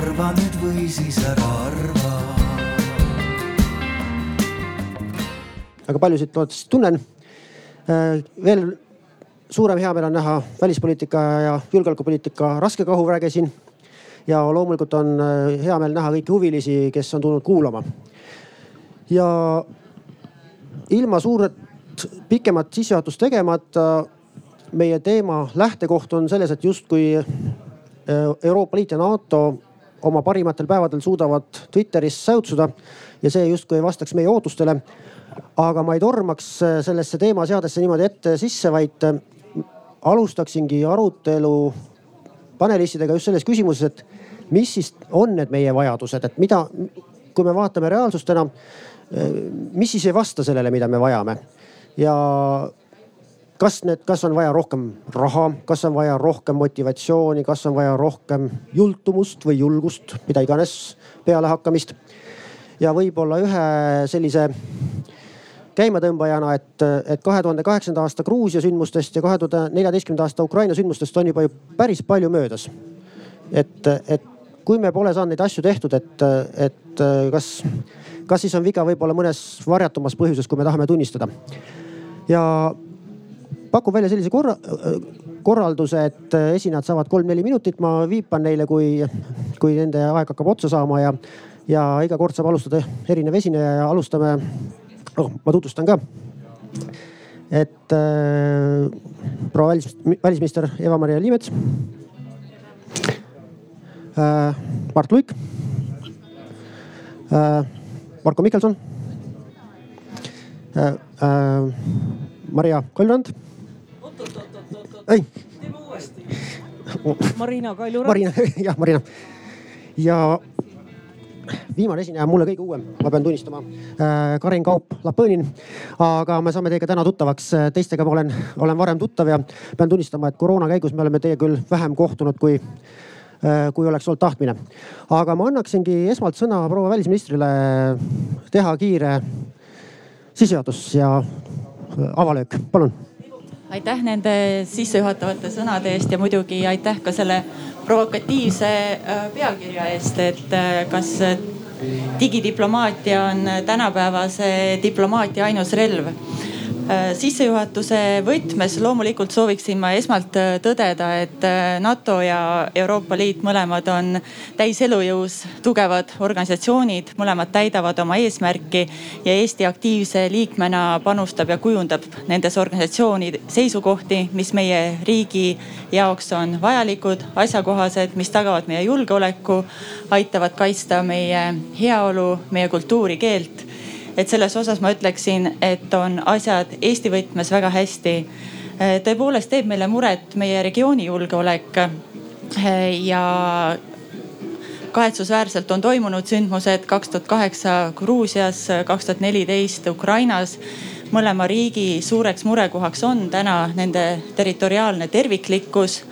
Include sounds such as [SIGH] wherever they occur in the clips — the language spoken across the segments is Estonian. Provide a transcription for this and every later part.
arva nüüd või siis ära arva. väga paljusid loodetavasti tunnen. Äh, veel suurem heameel on näha välispoliitika ja julgeolekupoliitika raskekahuväge siin. ja loomulikult on äh, hea meel näha kõiki huvilisi, kes on tulnud kuulama. ja ilma suuret pikemat sissejuhatust tegemata meie teema lähtekoht on selles, et justkui äh, Euroopa Liit ja NATO oma parimatel päevadel suudavad Twitteris säutsuda ja see justkui ei vastaks meie ootustele. aga ma ei tormaks äh, sellesse teemaseadesse niimoodi ette sisse, vaid äh, alustaksingi arutelu panelistidega just selles küsimuses, et mis siis on need meie vajadused, et mida, kui me vaatame reaalsust enam, mis siis ei vasta sellele, mida me vajame ja kas need, kas on vaja rohkem raha, kas on vaja rohkem motivatsiooni, kas on vaja rohkem jultumust või julgust, mida iganes pealehakkamist. ja võib-olla ühe sellise käimatõmbajana, et, et kahe tuhande kaheksanda aasta Gruusia sündmustest ja kahe tuhande neljateistkümnenda aasta Ukraina sündmustest on juba ju päris palju möödas. et, et kui me pole saanud neid asju tehtud, et, et kas, kas siis on viga võib-olla mõnes varjatumas põhjuses, kui me tahame tunnistada. ja pakun välja sellise korra, korralduse, et esinejad saavad kolm-neli minutit, ma viipan neile, kui, kui nende aeg hakkab otsa saama ja, ja iga kord saab alustada erinev esineja ja alustame oh,, ma tutvustan ka. et äh, proua välis, välisminister Eva-Maria Liimets äh,. Mart Luik äh,. Marko Mihkelson äh,. Äh, Maria Kaljurand ei. teeme uuesti. Marina Kaljurand. Marina, [LAUGHS] jah Marina. ja viimane esineja, mulle kõige uuem, ma pean tunnistama äh,. Karin Kaup-Lapõnin. aga me saame teiega täna tuttavaks, teistega ma olen, olen varem tuttav ja pean tunnistama, et koroona käigus me oleme teiega küll vähem kohtunud, kui äh, kui oleks olnud tahtmine. aga ma annaksingi esmalt sõna proua välisministrile teha kiire sissejuhatus ja avalöök, palun aitäh nende sissejuhatavate sõnade eest ja muidugi aitäh ka selle provokatiivse äh, pealkirja eest, et äh, kas digidiplomaatia on tänapäevase diplomaatia ainus relv. Äh, sissejuhatuse võtmes loomulikult sooviksin ma esmalt äh, tõdeda, et äh, NATO ja Euroopa Liit mõlemad on täis elujõus tugevad organisatsioonid, mõlemad täidavad oma eesmärki ja Eesti aktiivse liikmena panustab ja kujundab nendes organisatsioonide seisukohti, mis meie riigi jaoks on vajalikud, asjakohased, mis tagavad meie julgeoleku, aitavad kaitsta meie heaolu, meie kultuuri, keelt et selles osas ma ütleksin, et on asjad Eesti võtmes väga hästi. tõepoolest teeb meile muret meie regiooni julgeolek ja kahetsusväärselt on toimunud sündmused kaks tuhat kaheksa Gruusias, kaks tuhat neliteist Ukrainas. mõlema riigi suureks murekohaks on täna nende territoriaalne terviklikkus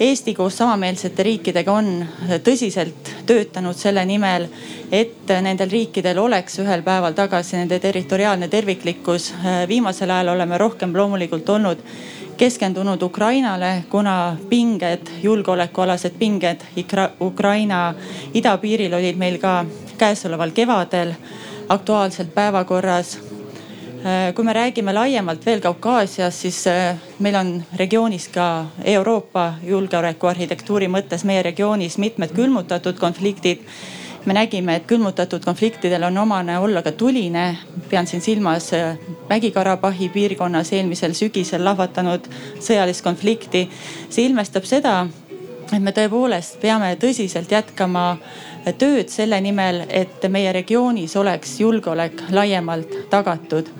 Eesti koos samameelsete riikidega on tõsiselt töötanud selle nimel, et nendel riikidel oleks ühel päeval tagasi nende territoriaalne terviklikkus. viimasel ajal oleme rohkem loomulikult olnud keskendunud Ukrainale, kuna pinged, julgeolekualased pinged Ukraina idapiiril olid meil ka käesoleval kevadel aktuaalselt päevakorras kui me räägime laiemalt veel Kaukaasias, siis äh, meil on regioonis ka Euroopa julgeolekuarhitektuuri mõttes meie regioonis mitmed külmutatud konfliktid me nägime, et külmutatud konfliktidel on omane olla ka tuline. pean siin silmas äh, Mägi-Karabahhi piirkonnas eelmisel sügisel lahvatanud sõjalist konflikti. see ilmestab seda, et me tõepoolest peame tõsiselt jätkama tööd selle nimel, et meie regioonis oleks julgeolek laiemalt tagatud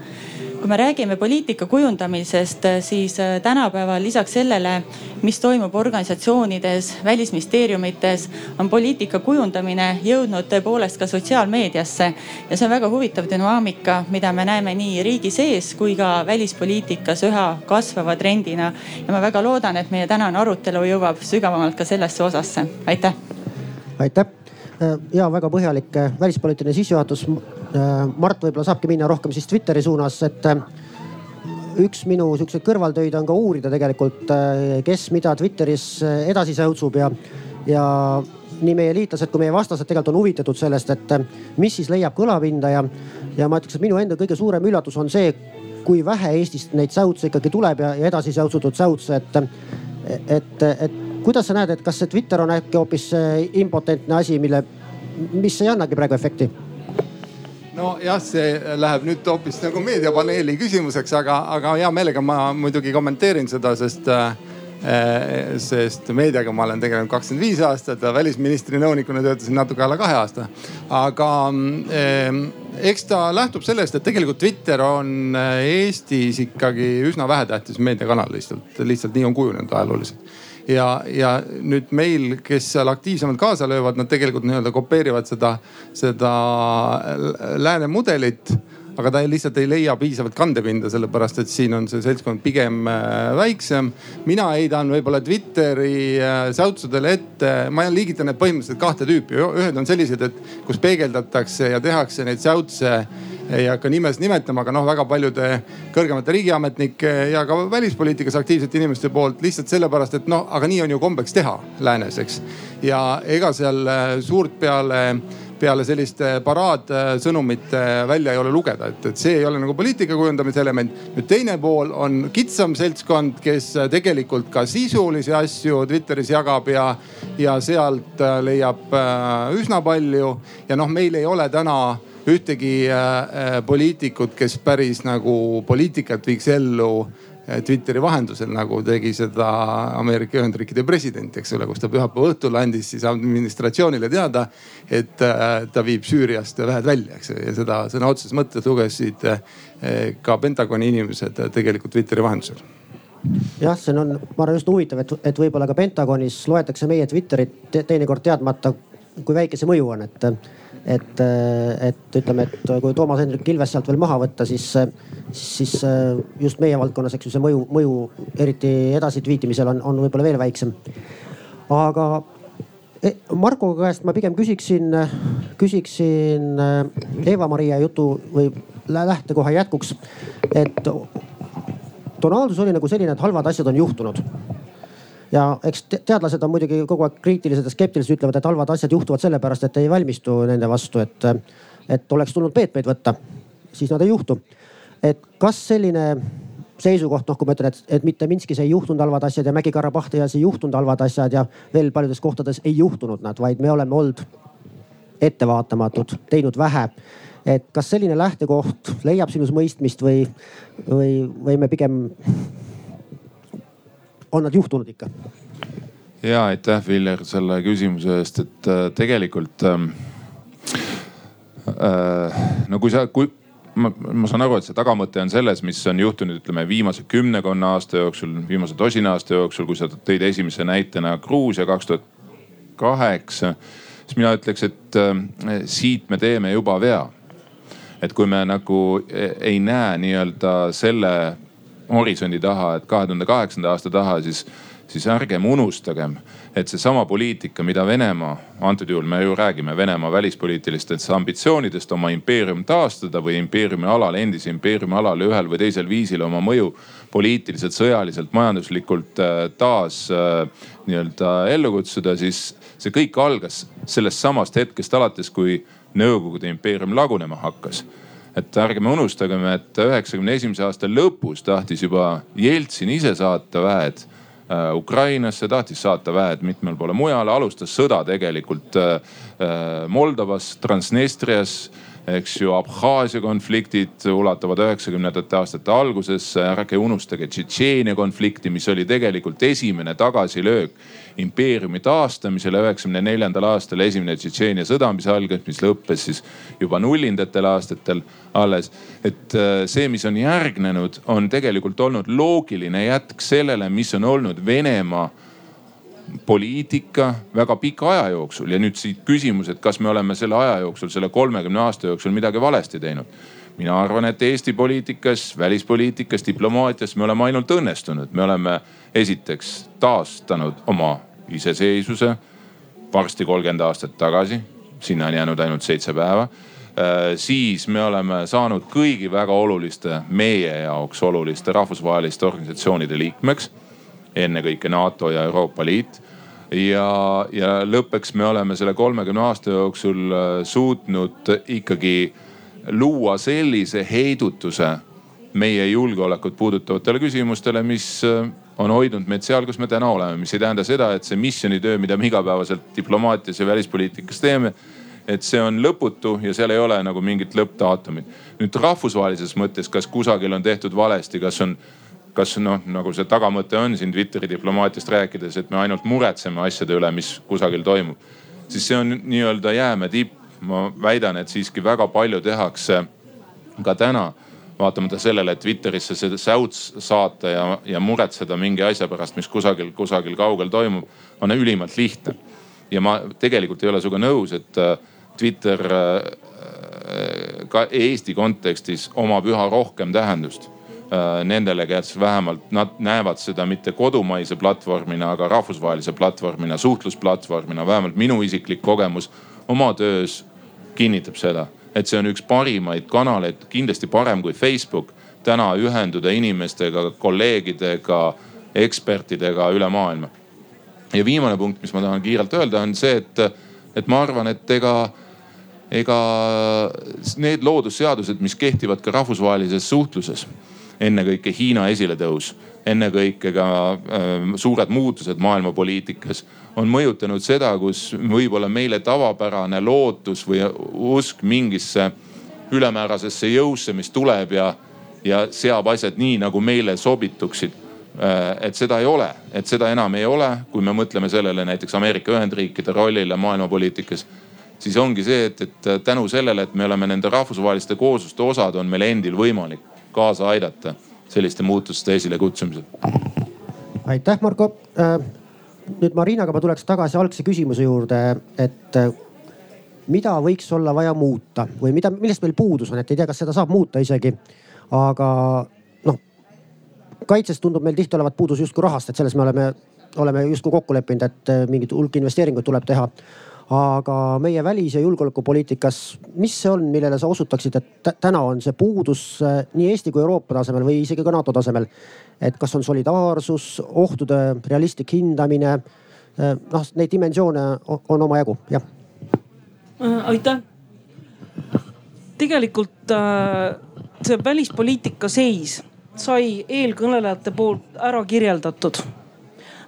kui me räägime poliitika kujundamisest, siis äh, tänapäeval lisaks sellele, mis toimub organisatsioonides, välisministeeriumites, on poliitika kujundamine jõudnud tõepoolest ka sotsiaalmeediasse. ja see on väga huvitav dünaamika, mida me näeme nii riigi sees kui ka välispoliitikas üha kasvava trendina. ja ma väga loodan, et meie tänane arutelu jõuab sügavamalt ka sellesse osasse. aitäh. aitäh Äh, ja väga põhjalik äh, välispoliitiline sissejuhatus. Äh, Mart võib-olla saabki minna rohkem siis Twitteri suunas, et üks minu siukseid kõrvaltöid on ka uurida tegelikult, kes mida Twitteris edasi säutsub ja, ja nii meie liitlased kui meie vastased tegelikult on huvitatud sellest, et mis siis leiab kõlapinda ja, ja ma ütleks, et minu enda kõige suurem üllatus on see, kui vähe Eestist neid säutse ikkagi tuleb ja, ja edasi säutsutud säutse, et, et, et kuidas sa näed, et kas see Twitter on äkki hoopis impotentne asi, mille, mis ei annagi praegu efekti? nojah, see läheb nüüd hoopis nagu meediapaneeli küsimuseks, aga, aga hea meelega ma muidugi kommenteerin seda, sest äh, sest meediaga ma olen tegelenud kakskümmend viis aastat ja välisministri nõunikuna töötasin natuke alla kahe aasta. aga äh, eks ta lähtub sellest, et tegelikult Twitter on äh, Eestis ikkagi üsna vähetähtis meediakanal lihtsalt, lihtsalt nii on kujunenud ajalooliselt ja, ja nüüd meil, kes seal aktiivsemalt kaasa löövad, nad tegelikult nii-öelda kopeerivad seda, seda lääne mudelit aga ta lihtsalt ei leia piisavalt kandepinda, sellepärast et siin on see seltskond pigem äh, väiksem. mina heidan võib-olla Twitteri äh, säutsudele ette, ma liigitan need põhimõtteliselt kahte tüüpi. ühed on sellised, et kus peegeldatakse ja tehakse neid säutse ei hakka nimes nimetama, aga noh, väga paljude kõrgemate riigiametnike ja ka välispoliitikas aktiivsete inimeste poolt lihtsalt sellepärast, et noh, aga nii on ju kombeks teha läänes, eks. ja ega seal äh, suurt peale peale selliste paraadsõnumite välja ei ole lugeda, et, et see ei ole nagu poliitika kujundamise element. nüüd teine pool on kitsam seltskond, kes tegelikult ka sisulisi asju Twitteris jagab ja, ja sealt äh, leiab äh, üsna palju. ja noh, meil ei ole täna ühtegi äh, äh, poliitikut, kes päris nagu poliitikat viiks ellu äh, Twitteri vahendusel, nagu tegi seda Ameerika Ühendriikide president, eks ole, kus ta pühapäeva õhtul andis siis administratsioonile teada, et ta viib Süüriast väed välja, eks ja seda sõna otseses mõttes lugesid ka Pentagoni inimesed tegelikult Twitteri vahendusel. Jah, see on, ma arvan just huvitav, et, et võib-olla ka Pentagonis loetakse meie Twitterit te teinekord teadmata, kui väike see mõju on, et et, et ütleme, et kui Toomas Hendrik Ilves sealt veel maha võtta, siis, siis, siis just meie valdkonnas, eks ju, see mõju, mõju eriti edasi tweetimisel on, on võib-olla veel väiksem. aga e, Marko käest ma pigem küsiksin, küsiksin Eva-Maria jutu või lähtekoha jätkuks, et tonaalsus oli nagu selline, et halvad asjad on juhtunud ja eks teadlased on muidugi kogu aeg kriitilised ja skeptilised, ütlevad, et halvad asjad juhtuvad sellepärast, et ei valmistu nende vastu, et, et oleks tulnud meetmeid võtta, siis nad ei juhtu. et kas selline seisukoht, noh, kui ma ütlen, et, et mitte Minskis ei juhtunud halvad asjad ja Mägi-Karabahhias ei juhtunud halvad asjad ja veel paljudes kohtades ei juhtunud nad, vaid me oleme olnud ettevaatamatud, teinud vähe. et kas selline lähtekoht leiab sinus mõistmist või, või, või me pigem on nad juhtunud ikka? ja aitäh, Viljar, selle küsimuse eest, et äh, tegelikult ähm, äh, no kui sa, kui ma, ma saan aru, et see tagamõte on selles, mis on juhtunud, ütleme viimase kümnekonna aasta jooksul, viimase tosina aasta jooksul, kui sa tõid esimese näitena Gruusia kaks tuhat kaheksa. siis mina ütleks, et äh, siit me teeme juba vea. et kui me nagu e-, ei näe nii-öelda selle horisondi taha, et kahe tuhande kaheksanda aasta taha, siis, siis ärgem unustagem, et seesama poliitika, mida Venemaa, antud juhul me ju räägime Venemaa välispoliitilistest ambitsioonidest oma impeerium taastada või impeeriumi alal, endise impeeriumi alal ühel või teisel viisil oma mõju poliitiliselt, sõjaliselt, majanduslikult äh, taas äh, nii-öelda ellu kutsuda, siis see kõik algas sellest samast hetkest alates, kui Nõukogude impeerium lagunema hakkas et ärgem unustagem, et üheksakümne esimese aasta lõpus tahtis juba Jeltsin ise saata väed äh, Ukrainasse, tahtis saata väed mitmel poole mujale, alustas sõda tegelikult äh, äh, Moldovas, Transnistrias eks ju, Abhaasia konfliktid ulatuvad üheksakümnendate aastate algusesse. ärge unustage Tšetšeenia konflikti, mis oli tegelikult esimene tagasilöök impeeriumi taastamisele üheksakümne neljandal aastal. esimene Tšetšeenia sõda, mis algas, mis lõppes siis juba nullindatel aastatel alles. et äh, see, mis on järgnenud, on tegelikult olnud loogiline jätk sellele, mis on olnud Venemaa poliitika väga pika aja jooksul. Ja nüüd siit küsimus, et kas me oleme selle aja jooksul, selle kolmekümne aasta jooksul midagi valesti teinud. mina arvan, et Eesti poliitikas, välispoliitikas, diplomaatias me oleme ainult õnnestunud, me oleme esiteks taastanud oma iseseisvuse varsti kolmkümmend aastat tagasi, sinna on jäänud ainult seitse päeva. Äh, siis me oleme saanud kõigi väga oluliste, meie jaoks oluliste rahvusvaheliste organisatsioonide liikmeks ennekõike NATO ja Euroopa Liit. ja, ja lõppeks me oleme selle kolmekümne aasta jooksul äh, suutnud ikkagi luua sellise heidutuse meie julgeolekut puudutavatele küsimustele, mis äh, on hoidnud meid seal, kus me täna oleme, mis ei tähenda seda, et see missioonitöö, mida me igapäevaselt diplomaatias ja välispoliitikas teeme et see on lõputu ja seal ei ole nagu mingit lõppdaatumit. nüüd rahvusvahelises mõttes, kas kusagil on tehtud valesti, kas on, kas noh, nagu see tagamõte on siin Twitteri diplomaatiast rääkides, et me ainult muretseme asjade üle, mis kusagil toimub. siis see on nii-öelda jäämäe tipp. ma väidan, et siiski väga palju tehakse ka täna vaatamata sellele, et Twitterisse seda säuts saata ja, ja muretseda mingi asja pärast, mis kusagil, kusagil kaugel toimub, on ülimalt lihtne. ja ma tegelikult ei ole sinuga nõus, et äh, Twitter äh, äh, ka Eesti kontekstis omab üha rohkem tähendust äh, nendele, kes vähemalt nad näevad seda mitte kodumaise platvormina, aga rahvusvahelise platvormina, suhtlusplatvormina. vähemalt minu isiklik kogemus oma töös kinnitab seda, et see on üks parimaid kanaleid, kindlasti parem kui Facebook. täna ühenduda inimestega, kolleegidega, ekspertidega üle maailma. ja viimane punkt, mis ma tahan kiirelt öelda, on see, et, et ma arvan, et ega ega need loodusseadused, mis kehtivad ka rahvusvahelises suhtluses, ennekõike Hiina esiletõus, ennekõike ka äh, suured muutused maailmapoliitikas on mõjutanud seda, kus võib-olla meile tavapärane lootus või usk mingisse ülemäärasesse jõusse, mis tuleb ja, ja seab asjad nii, nagu meile sobituksid äh, et seda ei ole, et seda enam ei ole, kui me mõtleme sellele näiteks Ameerika Ühendriikide rollile maailmapoliitikas siis ongi see, et, et tänu sellele, et me oleme nende rahvusvaheliste koosluste osad, on meil endil võimalik kaasa aidata selliste muutuste esilekutsumisel. aitäh, Marko. Äh, nüüd Marinaga ma tuleks tagasi algse küsimuse juurde, et äh, mida võiks olla vaja muuta või mida, millest meil puudus on, et ei tea, kas seda saab muuta isegi. aga noh, kaitses tundub meil tihti olevat puudus justkui rahast, et selles me oleme, oleme justkui kokku leppinud, et äh, mingit hulk investeeringuid tuleb teha aga meie välis- ja julgeolekupoliitikas, mis see on, millele sa osutaksid, et täna on see puudus äh, nii Eesti kui Euroopa tasemel või isegi ka NATO tasemel? et kas on solidaarsus, ohtude realistlik hindamine? Äh, noh, neid dimensioone on omajagu, jah. Äh, aitäh. tegelikult see välispoliitika seis sai eelkõnelejate poolt ära kirjeldatud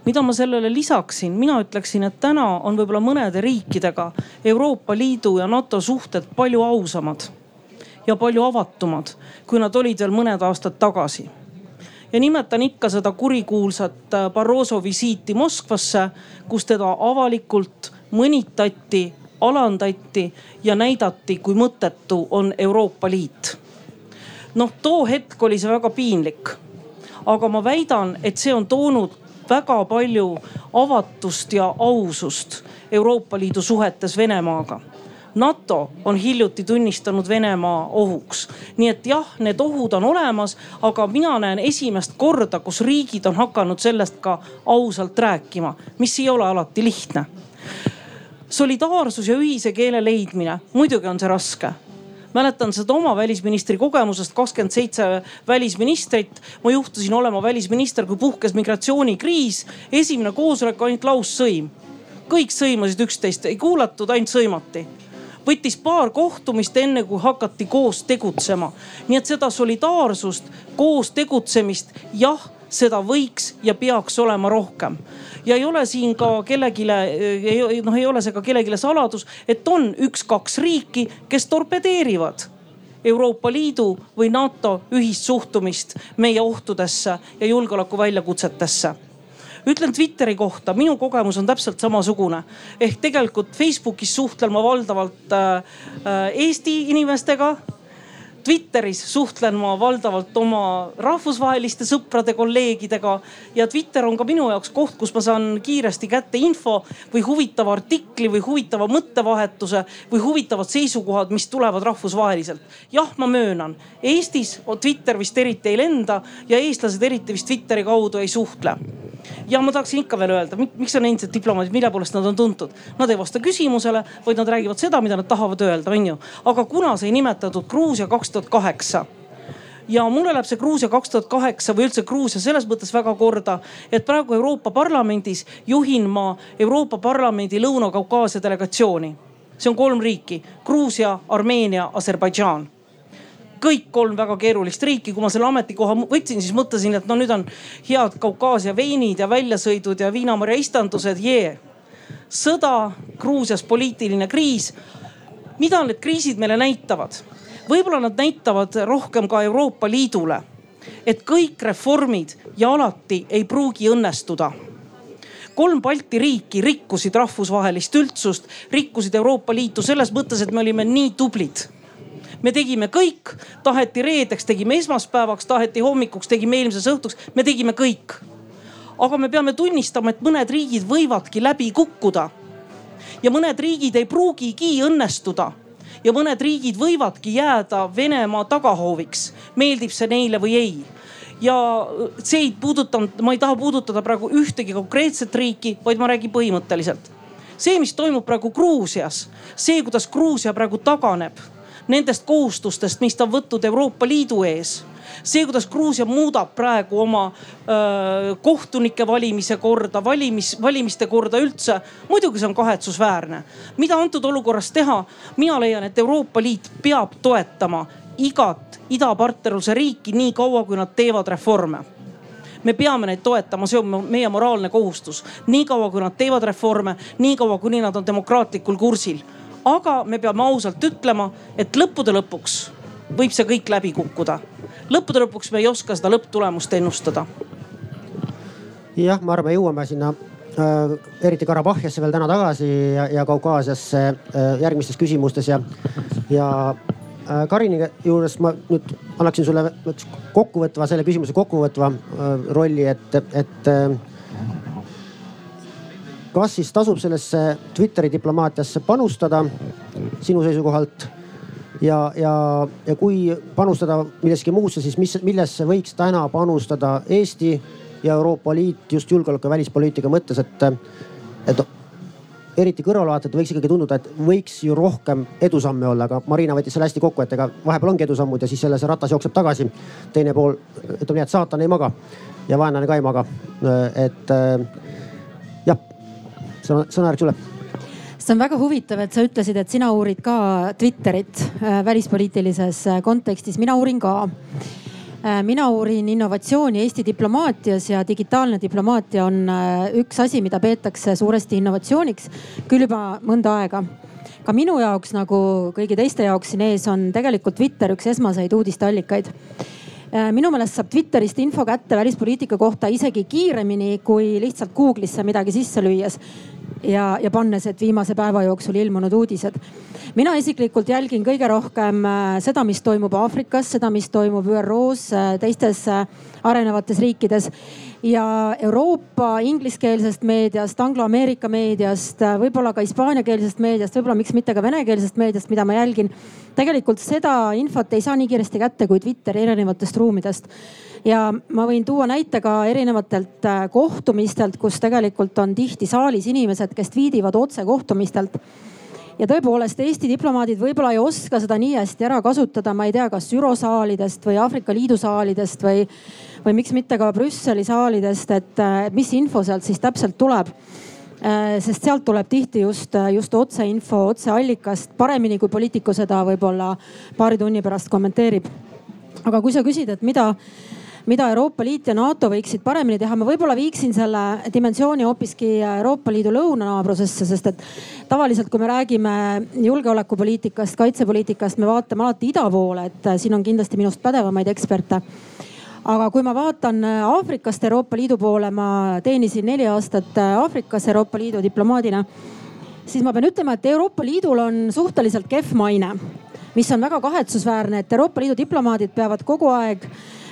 mida ma sellele lisaksin, mina ütleksin, et täna on võib-olla mõnede riikidega Euroopa Liidu ja NATO suhted palju ausamad ja palju avatumad, kui nad olid veel mõned aastad tagasi. ja nimetan ikka seda kurikuulsat äh, Barroso visiiti Moskvasse, kus teda avalikult mõnitati, alandati ja näidati, kui mõttetu on Euroopa Liit. noh, too hetk oli see väga piinlik aga ma väidan, et see on toonud väga palju avatust ja ausust Euroopa Liidu suhetes Venemaaga. NATO on hiljuti tunnistanud Venemaa ohuks. nii et jah, need ohud on olemas, aga mina näen esimest korda, kus riigid on hakanud sellest ka ausalt rääkima, mis ei ole alati lihtne solidaarsus ja ühise keele leidmine, muidugi on see raske mäletan seda oma välisministri kogemusest, kakskümmend seitse välisministrit. ma juhtusin olema välisminister, kui puhkes migratsioonikriis. esimene koosolek ainult laussõim. kõik sõimasid üksteist, ei kuulatud, ainult sõimati võttis paar kohtumist, enne kui hakati koos tegutsema. nii et seda solidaarsust, koos tegutsemist, jah, seda võiks ja peaks olema rohkem ja ei ole siin ka kellelegi, noh, ei ole see ka kellelegi saladus, et on üks-kaks riiki, kes torpedeerivad Euroopa Liidu või NATO ühist suhtumist meie ohtudesse ja julgeoleku väljakutsetesse ütlen Twitteri kohta, minu kogemus on täpselt samasugune. ehk tegelikult Facebookis suhtlen ma valdavalt äh, äh Eesti inimestega Twitteris suhtlen ma valdavalt oma rahvusvaheliste sõprade, kolleegidega ja Twitter on ka minu jaoks koht, kus ma saan kiiresti kätte info või huvitava artikli või huvitava mõttevahetuse või huvitavad seisukohad, mis tulevad rahvusvaheliselt. jah, ma möönan, Eestis Twitter vist eriti ei lenda ja eestlased eriti vist Twitteri kaudu ei suhtle ja ma tahaksin ikka veel öelda, miks on endised diplomaadid, mille poolest nad on tuntud. Nad ei vasta küsimusele, vaid nad räägivad seda, mida nad tahavad öelda, onju. aga kuna sai nimetatud Gruusia kaks tuhat kaheksa ja mulle läheb see Gruusia kaks tuhat kaheksa või üldse Gruusia selles mõttes väga korda, et praegu Euroopa Parlamendis juhin ma Euroopa Parlamendi Lõuna-Kaukaasia delegatsiooni. see on kolm riiki, Gruusia, Armeenia, Aserbaidžaan kõik kolm väga keerulist riiki, kui ma selle ametikoha võtsin, siis mõtlesin, et no nüüd on head Kaukaasia veinid ja väljasõidud ja viinamarja istandused, jee. sõda, Gruusias poliitiline kriis. mida need kriisid meile näitavad? võib-olla nad näitavad rohkem ka Euroopa Liidule, et kõik reformid ja alati ei pruugi õnnestuda kolm Balti riiki rikkusid rahvusvahelist üldsust, rikkusid Euroopa Liitu selles mõttes, et me olime nii tublid me tegime kõik, taheti reedeks, tegime esmaspäevaks, taheti hommikuks, tegime eelmises õhtuks, me tegime kõik. aga me peame tunnistama, et mõned riigid võivadki läbi kukkuda. ja mõned riigid ei pruugigi õnnestuda ja mõned riigid võivadki jääda Venemaa tagahooviks, meeldib see neile või ei ja see ei puudutanud, ma ei taha puudutada praegu ühtegi konkreetset riiki, vaid ma räägin põhimõtteliselt. see, mis toimub praegu Gruusias, see, kuidas Gruusia praegu taganeb nendest kohustustest, mis ta on võtnud Euroopa Liidu ees see, kuidas Gruusia muudab praegu oma öö, kohtunike valimise korda, valimis, valimiste korda üldse. muidugi see on kahetsusväärne. mida antud olukorras teha? mina leian, et Euroopa Liit peab toetama igat idapartnerluse riiki nii kaua, kui nad teevad reforme me peame neid toetama, see on meie moraalne kohustus. niikaua kui nad teevad reforme, niikaua kuni nad on demokraatlikul kursil aga me peame ausalt ütlema, et lõppude lõpuks võib see kõik läbi kukkuda. lõppude lõpuks me ei oska seda lõpptulemust ennustada. jah, ma arvan, jõuame sinna äh, eriti Karabahhiasse veel täna tagasi ja, ja Kaukaasiasse äh, järgmistes küsimustes ja, ja äh, Karini juures ma nüüd annaksin sulle kokkuvõtva, selle küsimuse kokkuvõtva äh, rolli, et, et äh, kas siis tasub sellesse Twitteri diplomaatiasse panustada sinu seisukohalt? ja, ja, ja kui panustada milleski muusse, siis mis, millesse võiks täna panustada Eesti ja Euroopa Liit just julgeoleku ja välispoliitika mõttes, et, et eriti kõrvalevaatajatele võiks ikkagi tunduda, et võiks ju rohkem edusamme olla, aga Marina võttis selle hästi kokku, et ega vahepeal ongi edusammud ja siis jälle see ratas jookseb tagasi. teine pool, ütleme nii, et saatan ei maga ja vaenlane ka ei maga. et jah sõna, sõnajärg sulle see on väga huvitav, et sa ütlesid, et sina uurid ka Twitterit äh, välispoliitilises äh, kontekstis, mina uurin ka. Äh, mina uurin innovatsiooni Eesti diplomaatias ja digitaalne diplomaatia on üks asi, mida peetakse suuresti innovatsiooniks küll juba mõnda aega. ka minu jaoks nagu kõigi teiste jaoks siin ees on tegelikult Twitter üks esmaseid uudisteallikaid minu meelest saab Twitterist info kätte välispoliitika kohta isegi kiiremini kui lihtsalt Google'isse midagi sisse lüües ja, ja pannes, et viimase päeva jooksul ilmunud uudised. mina isiklikult jälgin kõige rohkem äh, seda, mis toimub Aafrikas, seda, mis toimub ÜRO-s, äh, teistes äh, arenevates riikides ja Euroopa ingliskeelsest meediast, angloameerika meediast, võib-olla ka hispaaniakeelsest meediast, võib-olla miks mitte ka venekeelsest meediast, mida ma jälgin. tegelikult seda infot ei saa nii kiiresti kätte kui Twitteri erinevatest ruumidest ja ma võin tuua näite ka erinevatelt äh, kohtumistelt, kus tegelikult on tihti saalis inimesed, kes tweetivad otse kohtumistelt ja tõepoolest Eesti diplomaadid võib-olla ei oska seda nii hästi ära kasutada, ma ei tea, kas ÜRO saalidest või Aafrika Liidu saalidest või, või miks mitte ka Brüsseli saalidest, et äh, mis info sealt siis täpselt tuleb äh, sest sealt tuleb tihti just, just otseinfo, otseallikast paremini kui poliitiku seda võib-olla paari tunni pärast kommenteerib. aga kui sa küsid, et mida mida Euroopa Liit ja NATO võiksid paremini teha. ma võib-olla viiksin selle dimensiooni hoopiski Euroopa Liidu lõunanaabrusesse, sest et tavaliselt, kui me räägime julgeolekupoliitikast, kaitsepoliitikast, me vaatame alati ida poole, et siin on kindlasti minust pädevamaid eksperte aga kui ma vaatan Aafrikast Euroopa Liidu poole, ma teenisin neli aastat Aafrikas Euroopa Liidu diplomaadina, siis ma pean ütlema, et Euroopa Liidul on suhteliselt kehv maine, mis on väga kahetsusväärne, et Euroopa Liidu diplomaadid peavad kogu aeg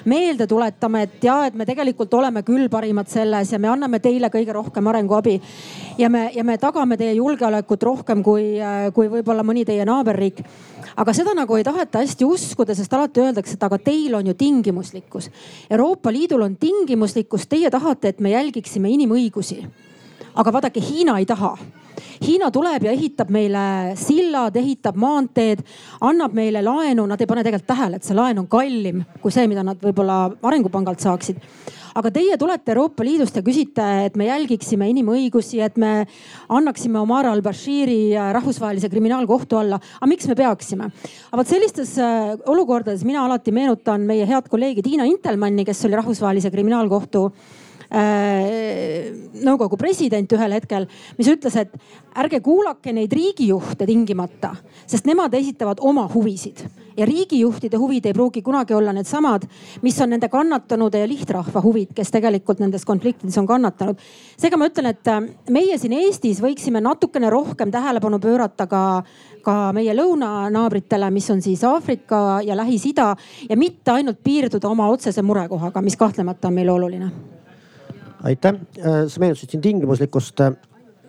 meelde tuletama, et ja, et me tegelikult oleme küll parimad selles ja me anname teile kõige rohkem arenguabi. ja me, ja me tagame teie julgeolekut rohkem kui, kui võib-olla mõni teie naaberriik. Aga seda nagu ei taheta hästi uskuda, sest alati öeldakse, et aga teil on ju tingimuslikkus. Euroopa Liidul on tingimuslikkus, teie tahate, et me jälgiksime inimõigusi. Aga vaadake, Hiina ei taha. Hiina tuleb ja ehitab meile sillad, ehitab maanteed, annab meile laenu, nad ei pane tegelikult tähele, et see laen on kallim kui see, mida nad võib-olla arengupangalt saaksid aga teie tulete Euroopa Liidust ja küsite, et me jälgiksime inimõigusi, et me annaksime Omar al-Bashiri rahvusvahelise kriminaalkohtu alla. aga miks me peaksime? aga vot sellistes äh, olukordades mina alati meenutan meie head kolleegi Tiina Intelmanni, kes oli rahvusvahelise kriminaalkohtu nõukogu president ühel hetkel, mis ütles, et ärge kuulake neid riigijuhte tingimata, sest nemad esitavad oma huvisid ja riigijuhtide huvid ei pruugi kunagi olla needsamad, mis on nende kannatanude ja lihtrahva huvid, kes tegelikult nendes konfliktides on kannatanud. seega ma ütlen, et äh, meie siin Eestis võiksime natukene rohkem tähelepanu pöörata ka ka meie lõunanaabritele, mis on siis Aafrika ja Lähis-Ida ja mitte ainult piirduda oma otsese murekohaga, mis kahtlemata on meile oluline aitäh, äh, sa meenutasid siin tingimuslikkust.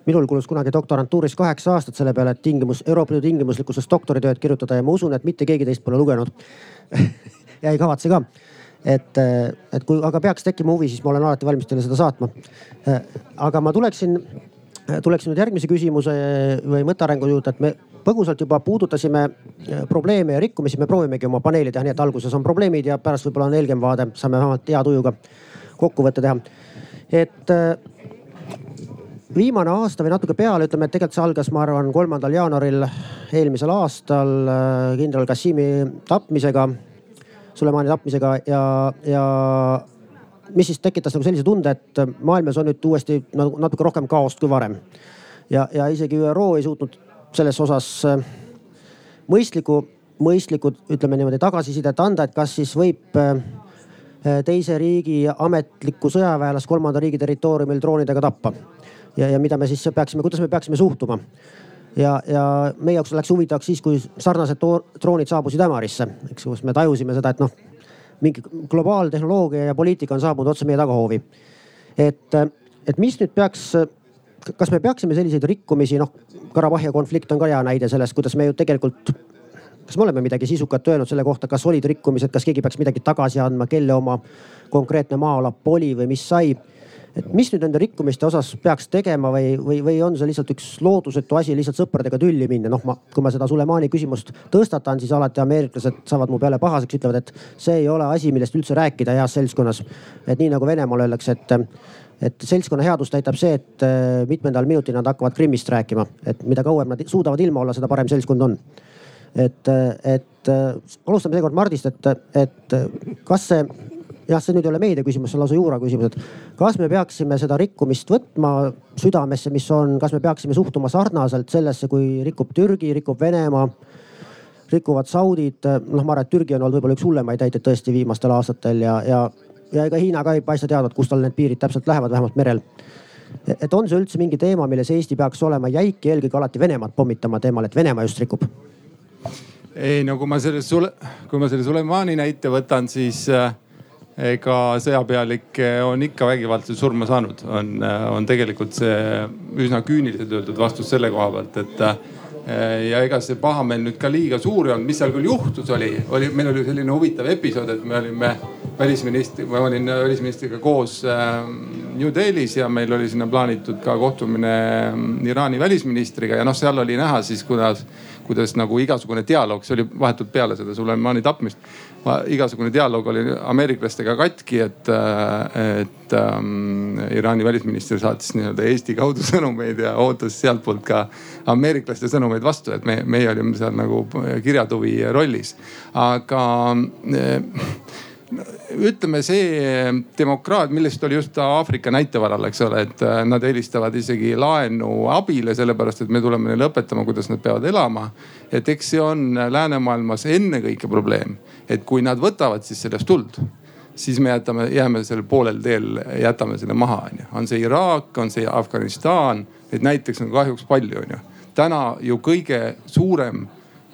minul kulus kunagi doktorantuuris kaheksa aastat selle peale, et tingimus, Euroopa Liidu tingimuslikkusest doktoritööd kirjutada ja ma usun, et mitte keegi teist pole lugenud [LAUGHS] ja ei kavatse ka. et, äh, et kui aga peaks tekkima huvi, siis ma olen alati valmis teile seda saatma. Äh, aga ma tuleksin, tuleksin nüüd järgmise küsimuse või mõttearengu juurde, et me põgusalt juba puudutasime probleeme ja rikkumisi, me proovimegi oma paneeli teha nii, et alguses on probleemid ja pärast võib-olla on helgem vaade, saame vähemalt hea tujuga kokkuvõtte teha et äh, viimane aasta või natuke peale, ütleme, et tegelikult see algas, ma arvan, kolmandal jaanuaril eelmisel aastal äh, kindral Kassimi tapmisega, Sulemani tapmisega ja, ja mis siis tekitas nagu sellise tunde, et maailmas on nüüd uuesti nagu natuke rohkem kaost kui varem. ja, ja isegi ÜRO ei suutnud selles osas äh, mõistlikku, mõistlikku, ütleme niimoodi tagasisidet anda, et kas siis võib teise riigi ametlikku sõjaväelast kolmanda riigi territooriumil droonidega tappa. ja, ja mida me siis peaksime, kuidas me peaksime suhtuma? ja, ja meie jaoks läks huvitavaks siis, kui sarnased droonid saabusid Ämarisse, eks, kus me tajusime seda, et noh, mingi globaaltehnoloogia ja poliitika on saabunud otse meie tagahoovi. et, et mis nüüd peaks, kas me peaksime selliseid rikkumisi, noh, Karabahhi konflikt on ka hea näide sellest, kuidas me ju tegelikult kas me oleme midagi sisukat öelnud selle kohta, kas olid rikkumised, kas keegi peaks midagi tagasi andma, kelle oma konkreetne maa-ala oli või mis sai? et mis nüüd nende rikkumiste osas peaks tegema või, või, või on see lihtsalt üks loodusetu asi lihtsalt sõpradega tülli minna? noh, ma, kui ma seda Sulemani küsimust tõstatan, siis alati ameeriklased saavad mu peale pahaseks, ütlevad, et see ei ole asi, millest üldse rääkida heas seltskonnas. et nii nagu Venemaal öeldakse, et et seltskonna headust näitab see, et mitmendal minutil nad hakkavad Krimmist rääkima, et mida kauem nad suudavad ilma olla, seda parem seltskond on et, et alustame seekord Mardist, et, et kas see jah, see nüüd ei ole meedia küsimus, see on lausa juura küsimus, et kas me peaksime seda rikkumist võtma südamesse, mis on, kas me peaksime suhtuma sarnaselt sellesse, kui rikub Türgi, rikub Venemaa, rikuvad saudid. noh, ma arvan, et Türgi on olnud võib-olla üks hullemaid näiteid tõesti viimastel aastatel ja, ja, ja ega Hiina ka ei paista teadvat, kus tal need piirid täpselt lähevad, vähemalt merel. et on see üldse mingi teema, milles Eesti peaks olema jäik ja eelkõige alati Venemaad pommitama teemal, et Venemaa just rikub? Ei no kui ma selle Sule-, kui ma selle Sulemani näite võtan, siis äh, ega sõjapealik on ikka vägivaldselt surma saanud, on, äh, on tegelikult see üsna küüniliselt öeldud vastus selle koha pealt, et äh, ja ega see pahameel nüüd ka liiga suur ei olnud, mis seal küll juhtus, oli, oli, meil oli selline huvitav episood, et me olime välisministri, ma olin välisministriga koos New Delhis ja meil oli sinna plaanitud ka kohtumine Iraani välisministriga. Ja noh, seal oli näha siis, kuidas kuidas nagu igasugune dialoog, see oli vahetult peale seda Sulemani tapmist. igasugune dialoog oli ameeriklastega katki, et, et ähm, Iraani välisminister saatis nii-öelda Eesti kaudu [LAUGHS] sõnumeid ja ootas sealtpoolt ka ameeriklaste sõnumeid vastu, et me, meie olime seal nagu kirjatuvi rollis. aga äh, ütleme see demokraat, millest oli just Aafrika näite varal, eks ole, et äh, nad eelistavad isegi laenu abile, sellepärast et me tuleme neile õpetama, kuidas nad peavad elama. et eks see on läänemaailmas ennekõike probleem, et kui nad võtavad siis sellest tuld siis me jätame, jääme seal poolel teel, jätame selle maha, onju. on see Iraak, on see Afganistan, neid näiteks on kahjuks palju, onju. täna ju kõige suurem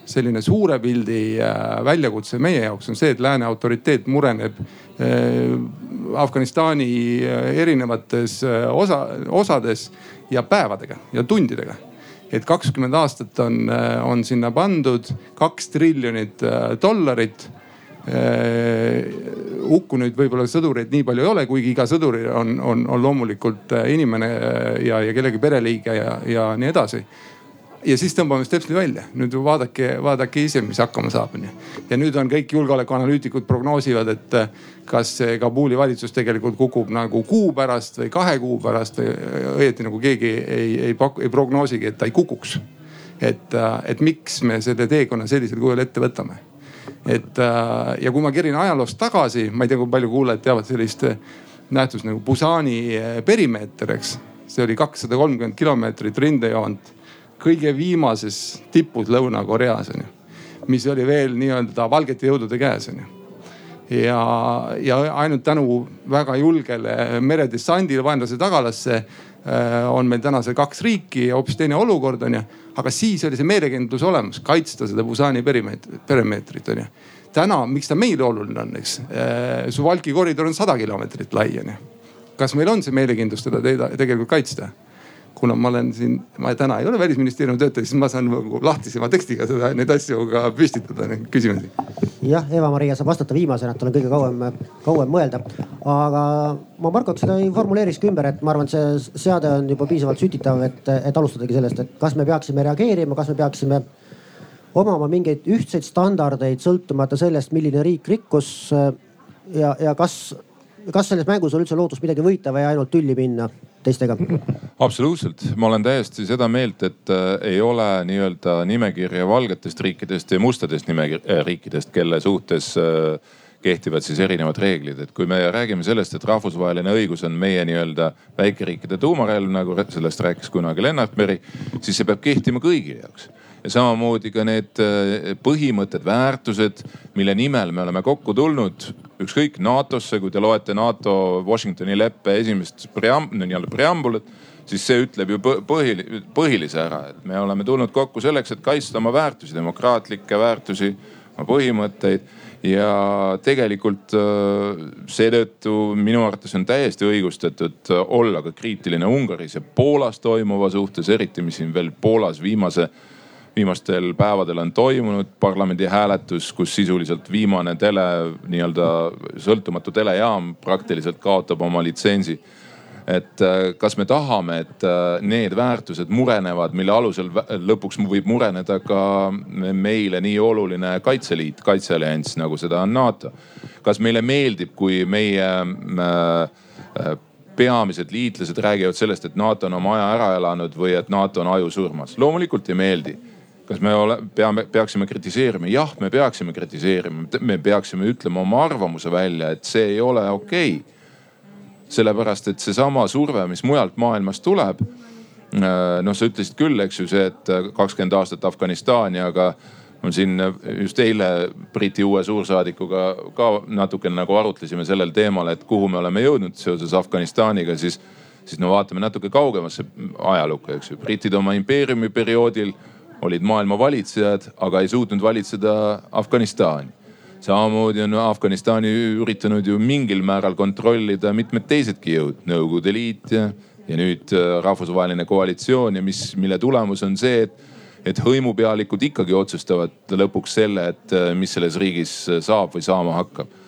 selline suure pildi äh, väljakutse meie jaoks on see, et lääne autoriteet mureneb äh, Afganistani äh, erinevates osa, osades ja päevadega ja tundidega. et kakskümmend aastat on, on sinna pandud kaks triljonit dollarit hukkunuid võib-olla sõdureid nii palju ei ole, kuigi iga sõdur on, on, on loomulikult inimene ja, ja kellegi pereliige ja, ja nii edasi ja siis tõmbame stepsli välja. nüüd vaadake, vaadake ise, mis hakkama saab onju. ja nüüd on kõik julgeolekuanalüütikud prognoosivad, et eh, kas see Kabuli valitsus tegelikult kukub nagu kuu pärast või kahe kuu pärast või õieti nagu keegi ei, ei paku, ei prognoosigi, et ta ei kukuks. et, eh, et miks me selle teekonna sellisel kujul ette võtame. et eh, ja kui ma kerin ajaloost tagasi, ma ei tea, kui palju kuulajad teavad sellist nähtust nagu Busani perimeeter, eks. see oli kakssada kolmkümmend kilomeetrit rindejoont kõige viimases tipus Lõuna-Koreas onju. mis oli veel nii-öelda valgete jõudude käes onju. ja, ja ainult tänu väga julgele meredessandile vaenlase tagalasse äh, on meil täna see kaks riiki ja hoopis teine olukord onju. aga siis oli see meelekindlus olemas, kaitsta seda Busani perimeetrit, perimeetrit onju. täna, miks ta meile oluline on, eks äh,. Suwalki koridor on sada kilomeetrit lai onju. kas meil on see meelekindlus teda tegelikult kaitsta? Kuna ma olen siin, ma täna ei ole välisministeeriumi töötaja, siis ma saan nagu lahtisema tekstiga seda, neid asju ka püstitada, neid küsimusi. jah, Eva-Maria saab vastata viimasena, tal on kõige kauem, kauem mõelda. aga ma Markoks seda ei formuleerikski ümber, et ma arvan, et see seade on juba piisavalt sütitav, et, et alustadagi sellest, et kas me peaksime reageerima, kas me peaksime omama mingeid ühtseid standardeid, sõltumata sellest, milline riik rikkus. ja, ja kas, kas selles mängus on üldse lootust midagi võita või ainult tülli minna teistega? absoluutselt, ma olen täiesti seda meelt, et äh, ei ole nii-öelda nimekirja valgetest riikidest ja mustadest nimeriikidest, äh, kelle suhtes äh, kehtivad siis erinevad reeglid, et kui me räägime sellest, et rahvusvaheline õigus on meie nii-öelda väikeriikide tuumarelv, nagu sellest rääkis kunagi Lennart Meri, siis see peab kehtima kõigi jaoks. Ja samamoodi ka need äh, põhimõtted, väärtused, mille nimel me oleme kokku tulnud, ükskõik NATO-sse, kui te loete NATO Washingtoni leppe esimest pream-, nii-öelda preambulit, siis see ütleb ju põhili-, põhilise ära, et me oleme tulnud kokku selleks, et kaitsta oma väärtusi, demokraatlikke väärtusi, oma põhimõtteid. Ja tegelikult äh, seetõttu minu arvates on täiesti õigustatud olla ka kriitiline Ungaris ja Poolas toimuva suhtes, eriti mis siin veel Poolas viimase viimastel päevadel on toimunud parlamendi hääletus, kus sisuliselt viimane tele, nii-öelda sõltumatu telejaam praktiliselt kaotab oma litsentsi. et äh, kas me tahame, et äh, need väärtused murenevad, mille alusel lõpuks võib mureneda ka meile nii oluline kaitseliit, kaitseallianss, nagu seda on NATO. kas meile meeldib, kui meie äh, peamised liitlased räägivad sellest, et NATO on oma aja ära elanud või et NATO on ajusurmas. loomulikult ei meeldi kas me ole, peame, peaksime kritiseerima? jah, me peaksime kritiseerima, me peaksime ütlema oma arvamuse välja, et see ei ole okei okay.. sellepärast, et seesama surve, mis mujalt maailmast tuleb. Äh, noh, sa ütlesid küll, eks ju, see, et kakskümmend aastat Afganistani, aga on siin just eile Briti uue suursaadikuga ka natukene nagu arutlesime sellel teemal, et kuhu me oleme jõudnud seoses Afganistaniga, siis, siis no vaatame natuke kaugemasse ajalukku, eks ju. britid oma impeeriumi perioodil olid maailma valitsejad, aga ei suutnud valitseda Afganistani. samamoodi on Afganistani üritanud ju mingil määral kontrollida mitmed teisedki jõud, Nõukogude Liit ja, ja nüüd äh, rahvusvaheline koalitsioon ja mis, mille tulemus on see, et et hõimupealikud ikkagi otsustavad lõpuks selle, et äh, mis selles riigis äh, saab või saama hakkab.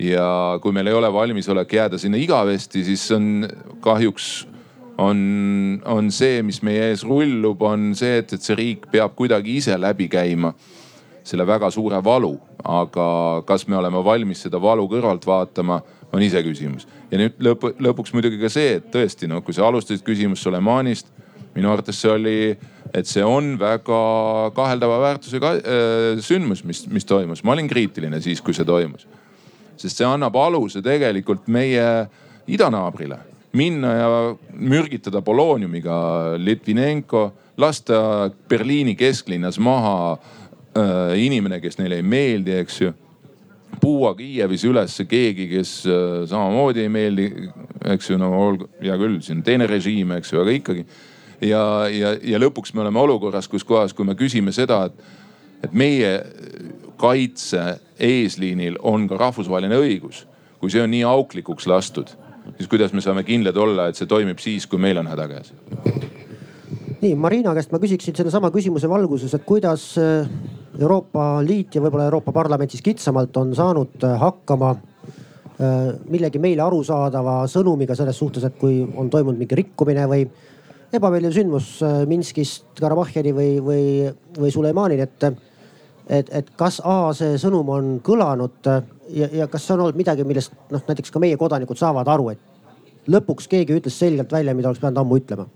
ja kui meil ei ole valmisolek jääda sinna igavesti, siis on kahjuks on, on see, mis meie ees rullub, on see, et, et see riik peab kuidagi ise läbi käima selle väga suure valu. aga kas me oleme valmis seda valu kõrvalt vaatama, on iseküsimus. ja nüüd lõpu, lõpuks muidugi ka see, et tõesti noh, kui sa alustasid küsimust Sulemanist, minu arvates see oli, et see on väga kaheldava väärtusega äh, sündmus, mis, mis toimus. ma olin kriitiline siis, kui see toimus. sest see annab aluse tegelikult meie idanaabrile minna ja mürgitada polooniumiga Litvinenko, lasta Berliini kesklinnas maha äh, inimene, kes neile ei meeldi, eks ju. puua Kiievis ülesse keegi, kes äh, samamoodi ei meeldi, eks ju, no olgu, hea küll, siin teine režiim, eks ju, aga ikkagi. ja, ja, ja lõpuks me oleme olukorras, kus kohas, kui me küsime seda, et, et meie kaitse eesliinil on ka rahvusvaheline õigus. kui see on nii auklikuks lastud siis kuidas me saame kindlad olla, et see toimib siis, kui meil on häda käes? nii Marina käest ma küsiksin sellesama küsimuse valguses, et kuidas äh, Euroopa Liit ja võib-olla Euroopa Parlament siis kitsamalt on saanud hakkama millegi meile arusaadava sõnumiga selles suhtes, et kui on toimunud mingi rikkumine või ebameeldiv sündmus Minskist Karabahhini või, või, või Suleimanini, et, et, et kas A see sõnum on kõlanud ja, ja kas see on olnud midagi, millest noh, näiteks ka meie kodanikud saavad aru, et lõpuks keegi ütles selgelt välja, mida oleks pidanud ammu ütlema?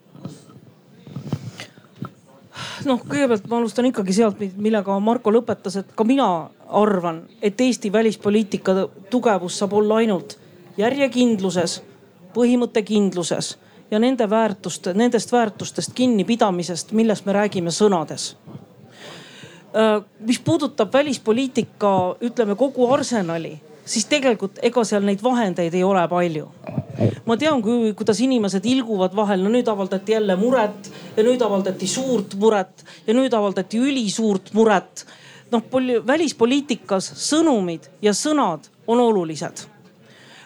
Noh, kõigepealt ma alustan ikkagi sealt, millega Marko lõpetas, et ka mina arvan, et Eesti välispoliitika tugevus saab olla ainult järjekindluses, põhimõttekindluses ja nende väärtuste, nendest väärtustest kinnipidamisest, millest me räägime sõnades. äh, mis puudutab välispoliitika, ütleme kogu arsenali siis tegelikult ega seal neid vahendeid ei ole palju. ma tean, kuidas inimesed ilguvad vahel, no nüüd avaldati jälle muret ja nüüd avaldati suurt muret ja nüüd avaldati ülisuurt muret. noh, välispoliitikas sõnumid ja sõnad on olulised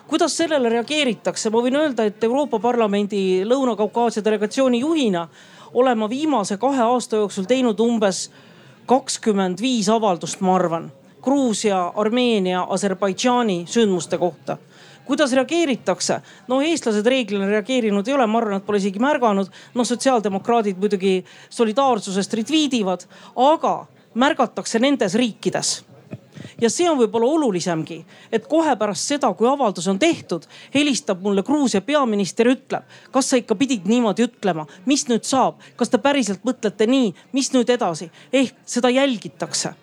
kuidas sellele reageeritakse, ma võin öelda, et Euroopa Parlamendi Lõuna-Kaukaasia delegatsiooni juhina olen ma viimase kahe aasta jooksul teinud umbes kakskümmend viis avaldust, ma arvan Gruusia, Armeenia, Aserbaidžaani sündmuste kohta kuidas reageeritakse? no eestlased reeglina reageerinud ei ole, ma arvan, et pole isegi märganud. noh, sotsiaaldemokraadid muidugi solidaarsusest retviidivad, aga märgatakse nendes riikides ja see on võib-olla olulisemgi, et kohe pärast seda, kui avaldus on tehtud, helistab mulle Gruusia peaminister, ütleb, kas sa ikka pidid niimoodi ütlema, mis nüüd saab, kas te päriselt mõtlete nii, mis nüüd edasi, ehk seda jälgitakse.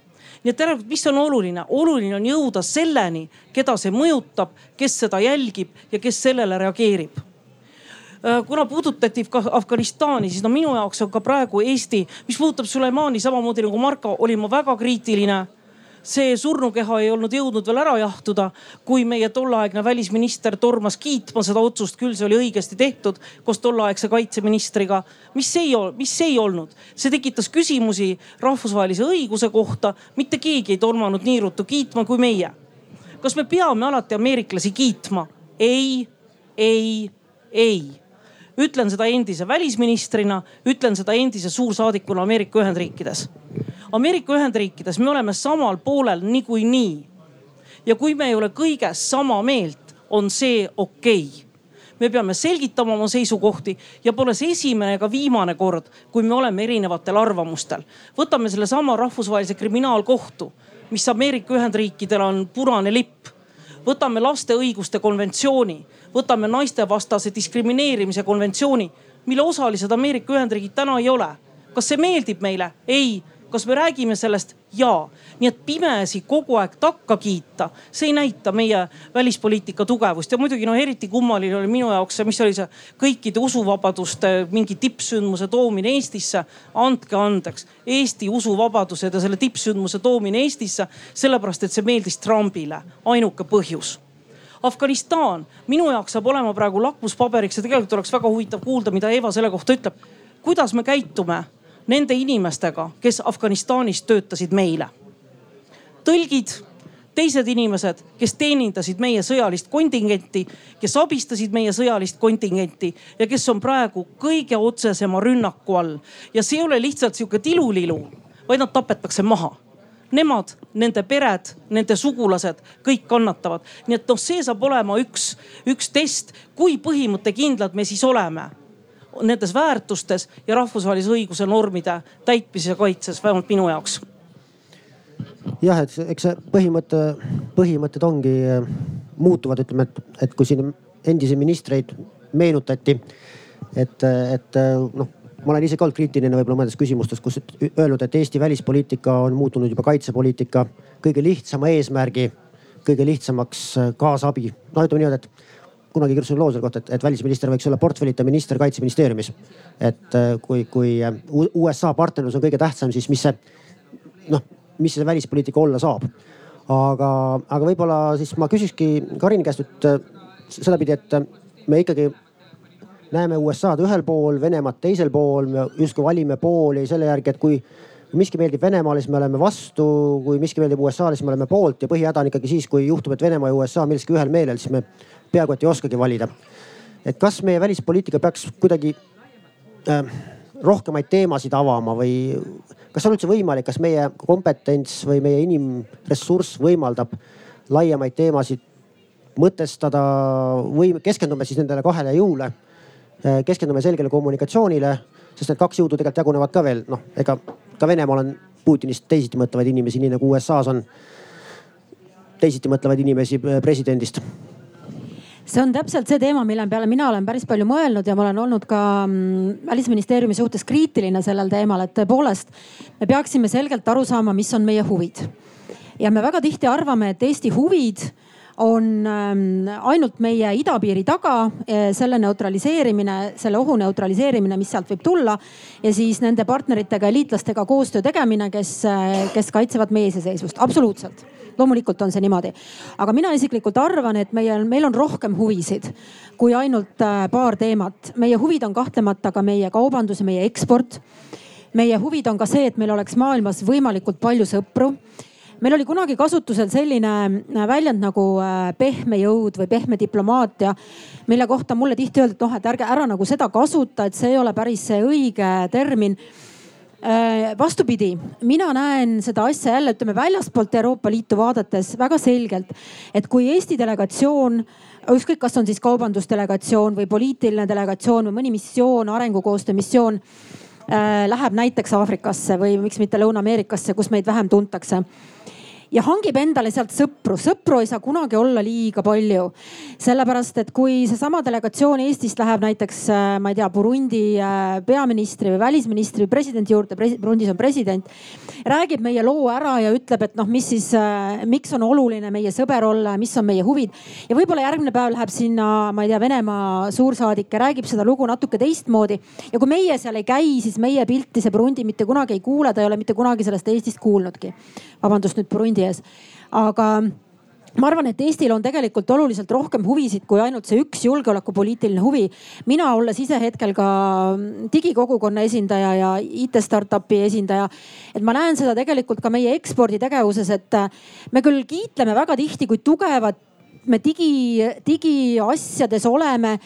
Nii et järelikult, mis on oluline? oluline on jõuda selleni, keda see mõjutab, kes seda jälgib ja kes sellele reageerib. Äh, kuna puudutati ka Afganistani, siis no minu jaoks on ka praegu Eesti, mis puudutab Suleimani samamoodi nagu Marko, olin ma väga kriitiline see surnukeha ei olnud jõudnud veel ära jahtuda, kui meie tolleaegne välisminister tormas kiitma seda otsust, küll see oli õigesti tehtud koos tolleaegse kaitseministriga. mis ei mis ei olnud, see tekitas küsimusi rahvusvahelise õiguse kohta, mitte keegi ei tormanud nii ruttu kiitma kui meie. kas me peame alati ameeriklasi kiitma? ei, ei, ei ütlen seda endise välisministrina, ütlen seda endise suursaadikuna Ameerika Ühendriikides. Ameerika Ühendriikides me oleme samal poolel niikuinii. ja kui me ei ole kõiges sama meelt, on see okei okay me peame selgitama oma seisukohti ja pole see esimene ega viimane kord, kui me oleme erinevatel arvamustel. võtame sellesama rahvusvahelise kriminaalkohtu, mis Ameerika Ühendriikidel on punane lipp. võtame laste õiguste konventsiooni võtame naistevastase diskrimineerimise konventsiooni, mille osalised Ameerika Ühendriigid täna ei ole. kas see meeldib meile? ei. Kas me räägime sellest? jaa. nii et pimesi kogu aeg takka kiita, see ei näita meie välispoliitika tugevust ja muidugi noh, eriti kummaline oli minu jaoks see, mis oli see kõikide usuvabaduste mingi tippsündmuse toomine Eestisse. andke andeks, Eesti usuvabadused ja selle tippsündmuse toomine Eestisse, sellepärast et see meeldis Trumpile, ainuke põhjus Afganistan minu jaoks saab olema praegu lakmuspaberiks ja tegelikult oleks väga huvitav kuulda, mida Eva selle kohta ütleb. kuidas me käitume nende inimestega, kes Afganistanis töötasid meile? tõlgid, teised inimesed, kes teenindasid meie sõjalist kontingenti, kes abistasid meie sõjalist kontingenti ja kes on praegu kõige otsesema rünnaku all. ja see ei ole lihtsalt sihuke tilulilu, vaid nad tapetakse maha nemad, nende pered, nende sugulased, kõik kannatavad. nii et noh, see saab olema üks, üks test, kui põhimõttekindlad me siis oleme nendes väärtustes ja rahvusvahelise õiguse normide täitmises ja kaitses, vähemalt minu jaoks. jah, et eks see põhimõte, põhimõtted ongi äh, muutuvad, ütleme, et, et kui siin endisi ministreid meenutati, et, et äh, noh ma olen ise ka olnud kriitiline võib-olla mõnedes küsimustes, kus öelnud, et Eesti välispoliitika on muutunud juba kaitsepoliitika kõige lihtsama eesmärgi, kõige lihtsamaks äh, kaasabi. no ütleme niimoodi, et kunagi kirjutasin loo selle kohta, et, et välisminister võiks olla portfellita minister kaitseministeeriumis. et äh, kui, kui äh, USA partnerlus on kõige tähtsam, siis mis see noh, mis see välispoliitika olla saab. aga, aga võib-olla siis ma küsikski Karini käest nüüd sedapidi, et me ikkagi näeme USA-d ühel pool, Venemaad teisel pool, me justkui valime pooli selle järgi, et kui miski meeldib Venemaale, siis me oleme vastu, kui miski meeldib USA-le, siis me oleme poolt ja põhihäda on ikkagi siis, kui juhtub, et Venemaa ja USA milleski ühel meelel, siis me peaaegu et ei oskagi valida. et kas meie välispoliitika peaks kuidagi äh, rohkemaid teemasid avama või kas on üldse võimalik, kas meie kompetents või meie inimressurss võimaldab laiemaid teemasid mõtestada või keskendume siis nendele kahele jõule. keskendume selgele kommunikatsioonile, sest need kaks jõudu tegelikult jagunevad ka veel, noh, ega ka Venemaal on Putinist teisiti mõtlevaid inimesi, nii nagu USA-s on teisiti mõtlevaid inimesi presidendist see on täpselt see teema, mille peale mina olen päris palju mõelnud ja ma olen olnud ka mm, välisministeeriumi suhtes kriitiline sellel teemal, et tõepoolest me peaksime selgelt aru saama, mis on meie huvid. ja me väga tihti arvame, et Eesti huvid on ähm, ainult meie idapiiri taga, äh, selle neutraliseerimine, selle ohu neutraliseerimine, mis sealt võib tulla. ja siis nende partneritega ja liitlastega koostöö tegemine, kes, äh, kes kaitsevad meie iseseisvust, absoluutselt loomulikult on see niimoodi. aga mina isiklikult arvan, et meie, meil on rohkem huvisid kui ainult äh, paar teemat. meie huvid on kahtlemata ka meie kaubandus ja meie eksport. meie huvid on ka see, et meil oleks maailmas võimalikult palju sõpru meil oli kunagi kasutusel selline äh, väljend nagu äh, pehme jõud või pehme diplomaatia, mille kohta mulle tihti öeldi, et noh, et ärge ära nagu seda kasuta, et see ei ole päris see õige termin. Äh, vastupidi, mina näen seda asja jälle ütleme väljaspoolt Euroopa Liitu vaadates väga selgelt, et kui Eesti delegatsioon ükskõik, kas on siis kaubandusdelegatsioon või poliitiline delegatsioon või mõni missioon, arengukoostöö missioon äh, läheb näiteks Aafrikasse või miks mitte Lõuna-Ameerikasse, kus meid vähem tuntakse ja hangib endale sealt sõpru. sõpru ei saa kunagi olla liiga palju. sellepärast, et kui seesama delegatsioon Eestist läheb näiteks, äh, ma ei tea, Burundi äh, peaministri või välisministri või presidendi juurde, Burundis on president, räägib meie loo ära ja ütleb, et noh, mis siis, äh, miks on oluline meie sõber olla, mis on meie huvid. ja võib-olla järgmine päev läheb sinna, ma ei tea, Venemaa suursaadik ja räägib seda lugu natuke teistmoodi. ja kui meie seal ei käi, siis meie pilti see Burundi mitte kunagi ei kuule, ta ei ole mitte kunagi sellest Eestist kuulnudki. vabandust nüüd Burundi ees. aga ma arvan, et Eestil on tegelikult oluliselt rohkem huvisid kui ainult see üks julgeolekupoliitiline huvi. mina, olles ise hetkel ka digikogukonna esindaja ja IT-startup'i esindaja, et ma näen seda tegelikult ka meie eksporditegevuses, et me küll kiitleme väga tihti, kui tugevad me digi, digiasjades oleme.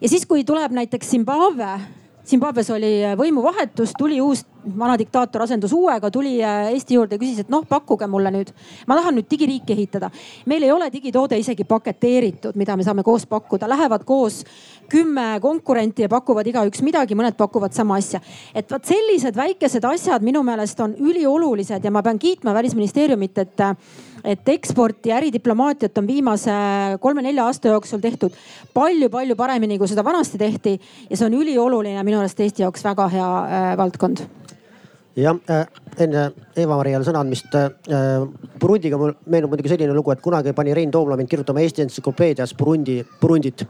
ja siis, kui tuleb näiteks Zimbabwe Zimbabwe's oli võimuvahetus, tuli uus vana diktaator asendus uuega, tuli äh, Eesti juurde ja küsis, et noh, pakkuge mulle nüüd. ma tahan nüüd digiriiki ehitada. meil ei ole digitoode isegi paketeeritud, mida me saame koos pakkuda, lähevad koos kümme konkurenti ja pakuvad igaüks midagi, mõned pakuvad sama asja. et vot sellised väikesed asjad minu meelest on üliolulised ja ma pean kiitma välisministeeriumit, et et eksporti ja äridiplomaatiat on viimase kolme-nelja aasta jooksul tehtud palju-palju paremini, kui seda vanasti tehti. ja see on ülioluline minu meelest Eesti jaoks väga hea äh, valdkond jah äh,, enne Eva-Mariale sõna andmist äh,. Burundiga mul meenub muidugi selline lugu, et kunagi pani Rein Toomla mind kirjutama Eesti entsüklopeedias Burundi, Burundit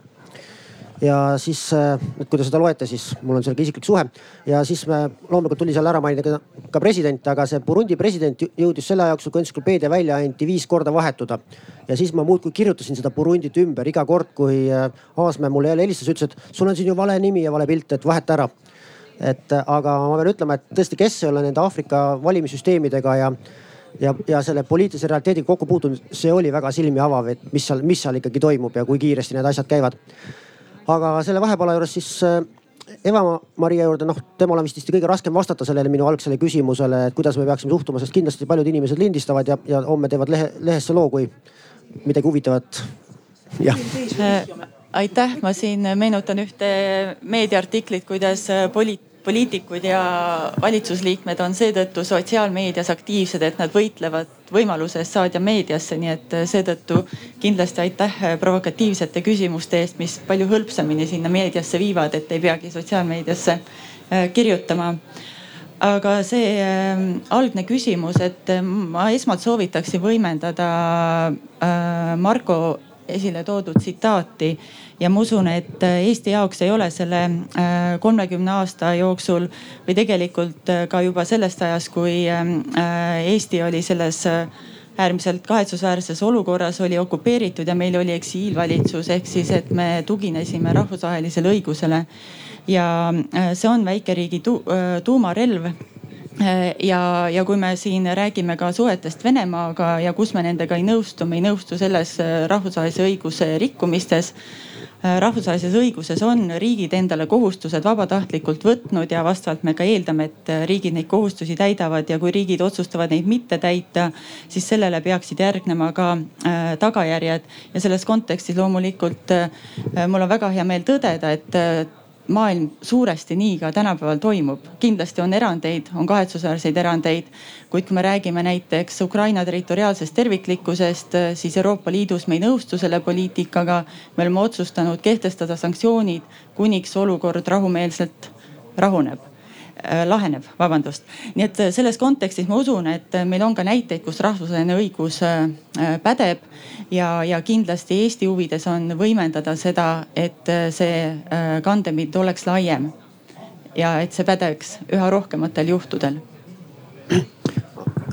ja siis, äh, et kui te seda loete, siis mul on sellega isiklik suhe ja siis me loomulikult tuli seal ära mainida ka president, aga see Burundi president jõudis selle aja jooksul, kui entsüklopeedia välja anti, viis korda vahetuda. ja siis ma muudkui kirjutasin seda Burundit ümber iga kord, kui äh, Aasmäe mulle jälle helistas, ütles, et sul on siin ju vale nimi ja vale pilt, et vaheta ära. et äh, aga ma pean ütlema, et tõesti, kes ei ole nende Aafrika valimissüsteemidega ja ja, ja selle poliitilise realiteediga kokku puutunud, see oli väga silmi avav, et mis seal, mis seal ikkagi toimub ja kui kiiresti need asjad käivad aga selle vahepala juures siis äh, Eva-Maria juurde, noh, temal on vist kõige raskem vastata sellele minu algsele küsimusele, et kuidas me peaksime suhtuma, sest kindlasti paljud inimesed lindistavad ja, ja homme teevad lehe, lehesse loo, kui midagi huvitavat. jah. Äh, aitäh, ma siin meenutan ühte meediaartiklit, kuidas poliit poliitikud ja valitsusliikmed on seetõttu sotsiaalmeedias aktiivsed, et nad võitlevad võimaluse eest saada meediasse, nii et seetõttu kindlasti aitäh provokatiivsete küsimuste eest, mis palju hõlpsamini sinna meediasse viivad, et ei peagi sotsiaalmeediasse äh, kirjutama. Aga see äh, algne küsimus, et äh, ma esmalt soovitaksin võimendada äh, Marko esile toodud tsitaati ja ma usun, et äh, Eesti jaoks ei ole selle äh, kolmekümne aasta jooksul või tegelikult äh, ka juba sellest ajast, kui ähm, Eesti oli selles äärmiselt kahetsusväärses olukorras, oli okupeeritud ja meil oli eksiilvalitsus, ehk siis, et me tuginesime rahvusvahelisele õigusele. ja see on väikeriigi tu tuumarelv ja, ja kui me siin räägime ka suhetest Venemaaga ja kus me nendega ei nõustu, me ei nõustu selles rahvusvahelise õiguse rikkumistes rahvusvahelises õiguses on riigid endale kohustused vabatahtlikult võtnud ja vastavalt me ka eeldame, et riigid neid kohustusi täidavad ja kui riigid otsustavad neid mitte täita, siis sellele peaksid järgnema ka tagajärjed. ja selles kontekstis loomulikult mul on väga hea meel tõdeda, et maailm suuresti nii ka tänapäeval toimub. kindlasti on erandeid, on kahetsusväärseid erandeid, kuid kui me räägime näiteks Ukraina territoriaalsest terviklikkusest, siis Euroopa Liidus me ei nõustu selle poliitikaga. me oleme otsustanud kehtestada sanktsioonid, kuniks olukord rahumeelselt rahuneb laheneb, vabandust. nii et äh, selles kontekstis ma usun, et äh, meil on ka näiteid, kus rahvusvaheline õigus pädeb ja, ja kindlasti Eesti huvides on võimendada seda, et see kandepind oleks laiem. ja et see pädeks üha rohkematel juhtudel.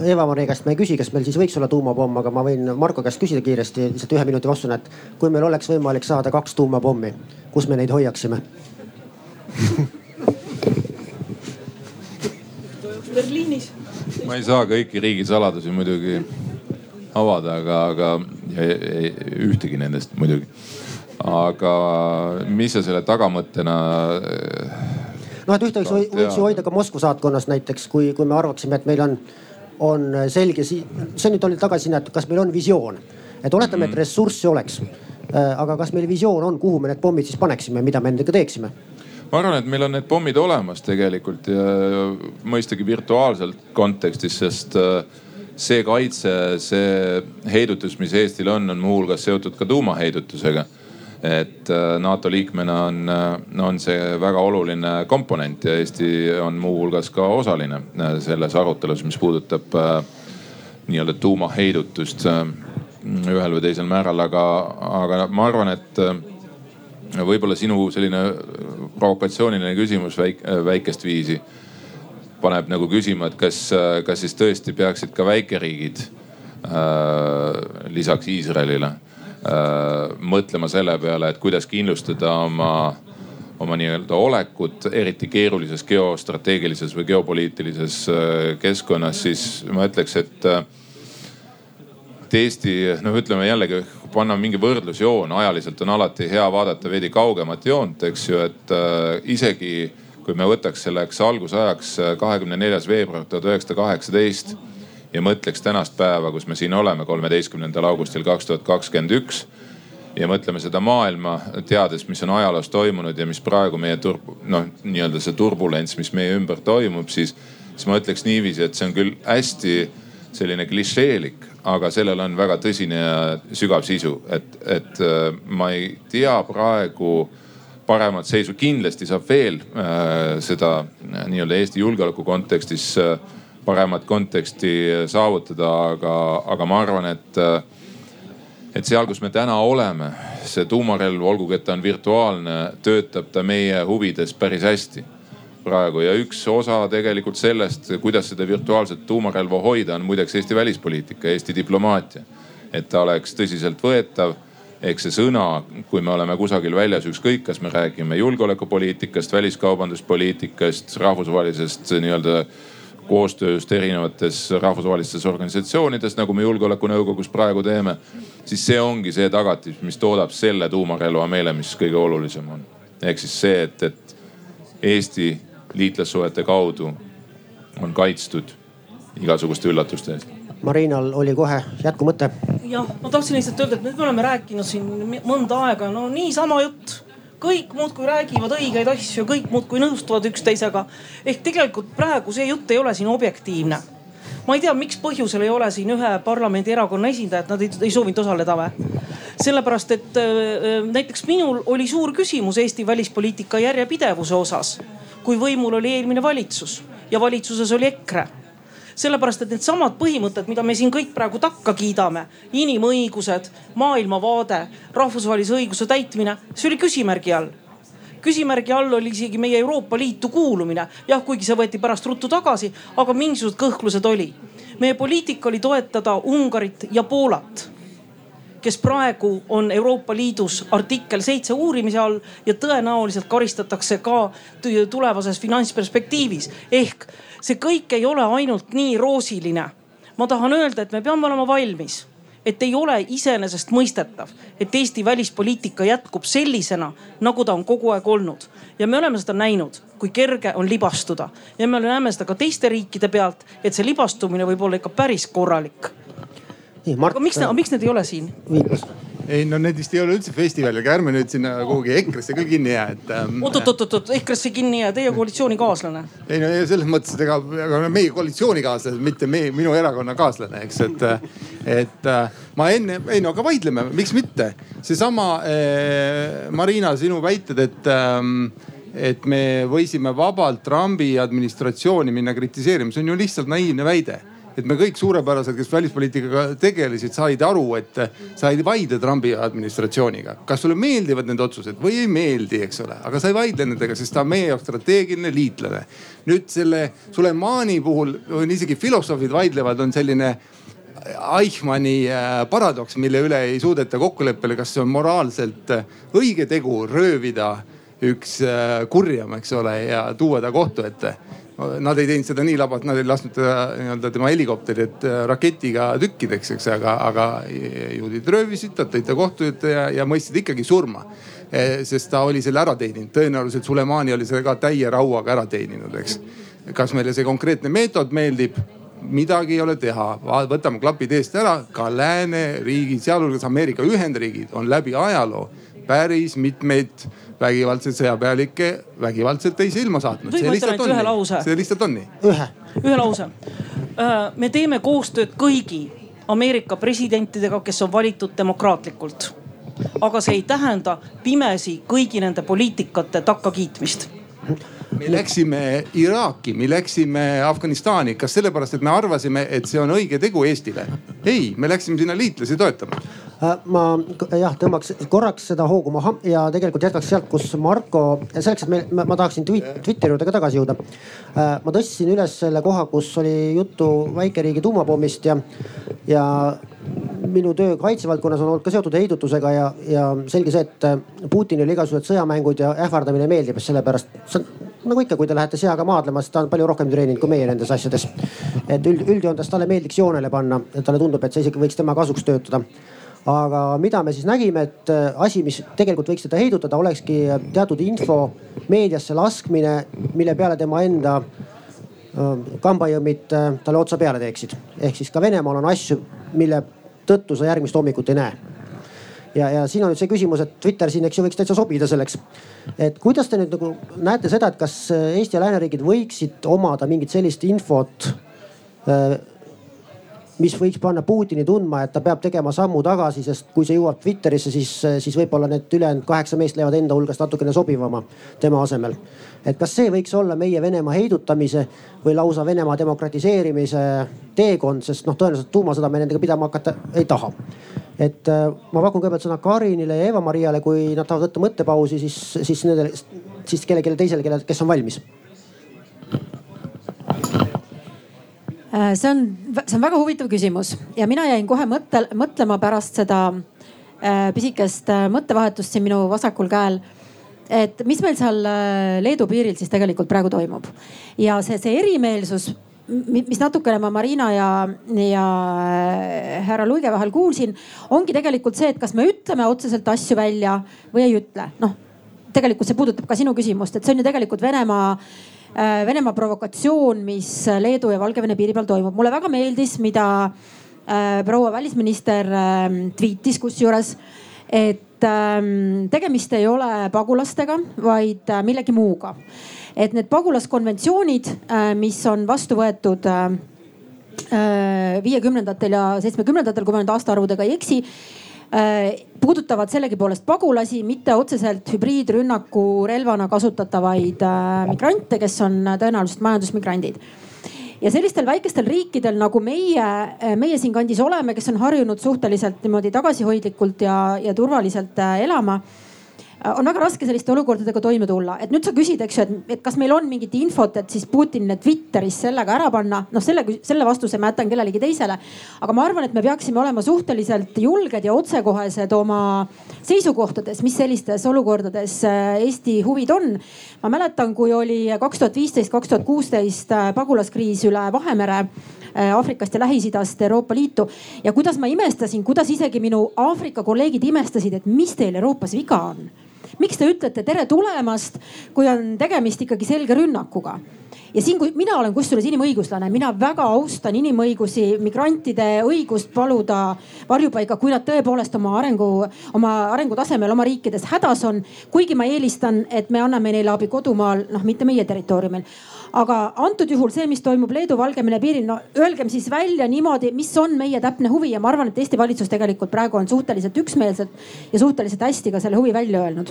Eva-Maria käest ma ei küsi, kas meil siis võiks olla tuumapomm, aga ma võin Marko käest küsida kiiresti lihtsalt ühe minuti vastusena, et kui meil oleks võimalik saada kaks tuumapommi, kus me neid hoiaksime [LAUGHS] Berliinis. ma ei saa kõiki riigisaladusi muidugi avada, aga, aga ühtegi nendest muidugi. aga mis sa selle tagamõttena? noh, et ühte võiks, võiks ju hoida ka Moskva saatkonnas näiteks, kui, kui me arvaksime, et meil on, on selge, see nüüd oli tagasi sinna, et kas meil on visioon. et oletame et ressurssi oleks. Äh, aga kas meil visioon on, kuhu me need pommid siis paneksime, mida me nendega teeksime? Ma arvan, et meil on need pommid olemas tegelikult ja mõistagi virtuaalselt kontekstis, sest äh, see kaitse, see heidutus, mis Eestil on, on muuhulgas seotud ka tuumaheidutusega. et äh, NATO liikmena on, äh, on see väga oluline komponent ja Eesti on muuhulgas ka osaline selles arutelus, mis puudutab nii-öelda tuumaheidutust ühel või teisel määral, aga, aga ma arvan, et võib-olla sinu selline provokatsiooniline küsimus väik, väikest viisi paneb nagu küsima, et kas, kas siis tõesti peaksid ka väikeriigid äh, lisaks Iisraelile äh, mõtlema selle peale, et kuidas kindlustada oma, oma nii-öelda olekut, eriti keerulises geostrateegilises või geopoliitilises äh, keskkonnas, siis ma ütleks, et äh, et Eesti noh, ütleme jällegi panna mingi võrdlusjoon, ajaliselt on alati hea vaadata veidi kaugemat joont, eks ju, et äh, isegi kui me võtaks selleks algusajaks äh, kahekümne neljas veebruar tuhat üheksasada kaheksateist ja mõtleks tänast päeva, kus me siin oleme, kolmeteistkümnendal augustil kaks tuhat kakskümmend üks ja mõtleme seda maailma, teades, mis on ajaloos toimunud ja mis praegu meie turb-, noh, nii-öelda see turbulents, mis meie ümber toimub, siis, siis ma ütleks niiviisi, et see on küll hästi selline klišeelik, aga sellel on väga tõsine ja sügav sisu, et, et äh, ma ei tea praegu paremat seisu, kindlasti saab veel äh, seda äh, nii-öelda Eesti julgeoleku kontekstis äh, paremat konteksti saavutada, aga, aga ma arvan, et äh, et seal, kus me täna oleme, see tuumarelv, olgugi et ta on virtuaalne, töötab ta meie huvides päris hästi praegu ja üks osa tegelikult sellest, kuidas seda virtuaalset tuumarelva hoida, on muideks Eesti välispoliitika, Eesti diplomaatia. et ta oleks tõsiseltvõetav ehk see sõna, kui me oleme kusagil väljas, ükskõik, kas me räägime julgeolekupoliitikast, väliskaubanduspoliitikast, rahvusvahelisest nii-öelda koostööst erinevates rahvusvahelistes organisatsioonides, nagu me julgeolekunõukogus praegu teeme. siis see ongi see tagatis, mis toodab selle tuumarelva meile, mis kõige olulisem on. ehk siis see, et, et Eesti liitlassuhete kaudu on kaitstud igasuguste üllatuste eest. Marinal oli kohe jätkumõte. jah, ma tahtsin lihtsalt öelda, et nüüd me oleme rääkinud siin mõnda aega, no niisama jutt kõik muudkui räägivad õigeid asju, kõik muudkui nõustuvad üksteisega. ehk tegelikult praegu see jutt ei ole siin objektiivne. ma ei tea, miks põhjusel ei ole siin ühe parlamendierakonna esindajat, nad ei, ei soovinud osaleda või? sellepärast, et äh, näiteks minul oli suur küsimus Eesti välispoliitika järjepidevuse osas kui võimul oli eelmine valitsus ja valitsuses oli EKRE sellepärast, et needsamad põhimõtted, mida me siin kõik praegu takka kiidame, inimõigused, maailmavaade, rahvusvahelise õiguse täitmine, see oli küsimärgi all. küsimärgi all oli isegi meie Euroopa Liitu kuulumine, jah, kuigi see võeti pärast ruttu tagasi, aga mingisugused kõhklused oli. meie poliitika oli toetada Ungarit ja Poolat kes praegu on Euroopa Liidus artikkel seitse uurimise all ja tõenäoliselt karistatakse ka tulevases finantsperspektiivis. ehk see kõik ei ole ainult nii roosiline. ma tahan öelda, et me peame olema valmis et ei ole iseenesestmõistetav, et Eesti välispoliitika jätkub sellisena, nagu ta on kogu aeg olnud. ja me oleme seda näinud, kui kerge on libastuda ja me näeme seda ka teiste riikide pealt, et see libastumine võib olla ikka päris korralik. Aga miks, miks need ei ole siin? ei no need vist ei ole üldse festival, aga ärme nüüd sinna kuhugi EKRE-sse küll kinni jää, et ähm,. oot-oot-oot, EKRE-sse kinni jää, teie koalitsioonikaaslane. ei no selles mõttes, et ega, ega meie koalitsioonikaaslased, mitte meie, minu erakonna kaaslane, eks, et, et äh, ma enne, ei no aga vaidleme, miks mitte. seesama äh, Marina, sinu väited, et ähm, et me võisime vabalt Trumpi administratsiooni minna kritiseerima, see on ju lihtsalt naiivne väide et me kõik suurepärased, kes välispoliitikaga tegelesid, said aru, et sa ei vaidle Trumpi administratsiooniga. kas sulle meeldivad need otsused või ei meeldi, eks ole, aga sa ei vaidle nendega, sest ta on meie jaoks strateegiline liitlane. nüüd selle Sulemani puhul on isegi filosoofid vaidlevad, on selline Eichmanni äh, paradoks, mille üle ei suudeta kokkuleppele, kas see on moraalselt õige tegu röövida üks äh, kurjam, eks ole, ja tuua ta kohtu ette Nad ei teinud seda nii labalt, nad ei lasknud teda nii-öelda tema helikopterit äh, raketiga tükkideks, eks, aga, aga juudid röövisid, ta tõid ta kohtu ette ja, ja mõistsid ikkagi surma. E, sest ta oli selle ära teeninud, tõenäoliselt Sulemani oli selle ka täie rauaga ära teeninud, eks. kas meile see konkreetne meetod meeldib? midagi ei ole teha, võtame klapid eest ära, ka lääneriigid, sealhulgas Ameerika Ühendriigid on läbi ajaloo päris mitmeid vägivaldseid sõjapealikke vägivaldselt teise ilma saatnud. see lihtsalt on nii, see lihtsalt on nii. ühe. ühe lause. Äh, me teeme koostööd kõigi Ameerika presidentidega, kes on valitud demokraatlikult. aga see ei tähenda pimesi kõigi nende poliitikate takkakiitmist me läksime Iraaki, me läksime Afganistani, kas sellepärast, et me arvasime, et see on õige tegu Eestile? ei, me läksime sinna liitlasi toetama ma jah tõmbaks korraks seda hoogu maha ja tegelikult jätkaks sealt, kus Marko, selleks, et me, ma, ma tahaksin Twitteri juurde ka tagasi jõuda. Äh, ma tõstsin üles selle koha, kus oli juttu väikeriigi tuumapommist ja, ja minu töö kaitsevaldkonnas on olnud ka seotud heidutusega ja, ja selge see, et Putinile igasugused sõjamängud ja ähvardamine meeldib, sellepärast see on nagu ikka, kui te lähete seaga maadlema, siis ta on palju rohkem treeninud kui meie nendes asjades. et üld, üldjoontes talle meeldiks joonele panna, talle tundub, et see isegi võiks tema kasuks töötada aga mida me siis nägime, et äh, asi, mis tegelikult võiks teda heidutada, olekski teatud info meediasse laskmine, mille peale tema enda äh, kambajõmmid äh, talle otsa peale teeksid. ehk siis ka Venemaal on asju, mille tõttu sa järgmist hommikut ei näe. ja, ja siin on nüüd see küsimus, et Twitter siin, eks ju, võiks täitsa sobida selleks. et kuidas te nüüd nagu näete seda, et kas Eesti ja lääneriigid võiksid omada mingit sellist infot mis võiks panna Putini tundma, et ta peab tegema sammu tagasi, sest kui see jõuab Twitterisse, siis, siis võib-olla need ülejäänud kaheksa meest leiavad enda hulgast natukene sobivama tema asemel. et kas see võiks olla meie Venemaa heidutamise või lausa Venemaa demokratiseerimise teekond, sest noh, tõenäoliselt tuumasõda me nendega pidama hakata ei taha. et äh, ma pakun kõigepealt sõna Karinile ja Eva-Mariale, kui nad tahavad võtta mõttepausi, siis, siis nendele, siis kellelegi teisele, kelle, kes on valmis see on, see on väga huvitav küsimus ja mina jäin kohe mõtte, mõtlema pärast seda äh, pisikest äh, mõttevahetust siin minu vasakul käel. et mis meil seal Leedu piiril siis tegelikult praegu toimub ja see, see erimeelsus mis natukene ma Marina ja, ja härra Luige vahel kuulsin, ongi tegelikult see, et kas me ütleme otseselt asju välja või ei ütle. noh, tegelikult see puudutab ka sinu küsimust, et see on ju tegelikult Venemaa Äh, Venemaa provokatsioon, mis Leedu ja Valgevene piiri peal toimub. mulle väga meeldis, mida äh, proua välisminister ähm, tweetis kusjuures, et ähm, tegemist ei ole pagulastega, vaid äh, millegi muuga. et need pagulaskonventsioonid, mis on vastu võetud viiekümnendatel ja seitsmekümnendatel, kui ma nüüd aastaarvudega ei eksi Äh, puudutavad sellegipoolest pagulasi, mitte otseselt hübriidrünnaku relvana kasutatavaid äh, migrante, kes on tõenäoliselt majandusmigrandid. Ja sellistel väikestel riikidel nagu meie, äh, meie siinkandis oleme, kes on harjunud suhteliselt niimoodi tagasihoidlikult ja, ja turvaliselt elama on väga raske selliste olukordadega toime tulla, et nüüd sa küsid, eks ju, et, kas meil on mingit infot, et siis Putinile Twitteris sellega ära panna. noh, selle, selle vastuse ma jätan kellelegi teisele. aga ma arvan, et me peaksime olema suhteliselt julged ja otsekohesed oma seisukohtades, mis sellistes olukordades äh, Eesti huvid on. ma mäletan, kui oli kaks tuhat viisteist, kaks tuhat kuusteist äh, pagulaskriis üle Vahemere äh, Aafrikast ja Lähis-Idast Euroopa Liitu ja kuidas ma imestasin, kuidas isegi minu Aafrika kolleegid imestasid, et mis teil Euroopas viga on miks te ütlete tere tulemast, kui on tegemist ikkagi selge rünnakuga? ja siin, kui mina olen kusjuures inimõiguslane, mina väga austan inimõigusi, migrantide õigust paluda varjupaika, kui nad tõepoolest oma arengu, oma arengutasemel oma riikides hädas on. kuigi ma eelistan, et me anname neile abi kodumaal, noh mitte meie territooriumil aga antud juhul see, mis toimub Leedu-Valgevene piiril, no öelgem siis välja niimoodi, mis on meie täpne huvi ja ma arvan, et Eesti valitsus tegelikult praegu on suhteliselt üksmeelselt ja suhteliselt hästi ka selle huvi välja öelnud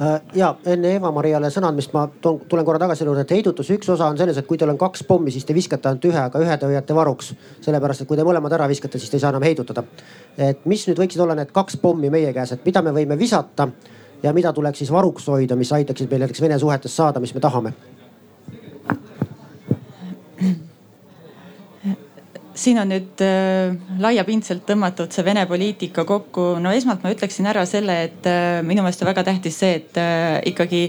äh, ja enne Eva-Mariale sõna andmist ma toon, tulen korra tagasi selle juurde, et heidutuse üks osa on selles, et kui teil on kaks pommi, siis te viskate ainult ühe, aga ühe te hoiate varuks. sellepärast, et kui te mõlemad ära viskate, siis te ei saa enam heidutada. et mis nüüd võiksid olla need kaks pommi meie käes, et mida me võime visata ja mida tuleks siis varuks hoida, mis aitaksid meil näiteks Vene suhetes saada, mis me tahame siin on nüüd äh, laiapindselt tõmmatud see Vene poliitika kokku. no esmalt ma ütleksin ära selle, et äh, minu meelest on väga tähtis see, et äh, ikkagi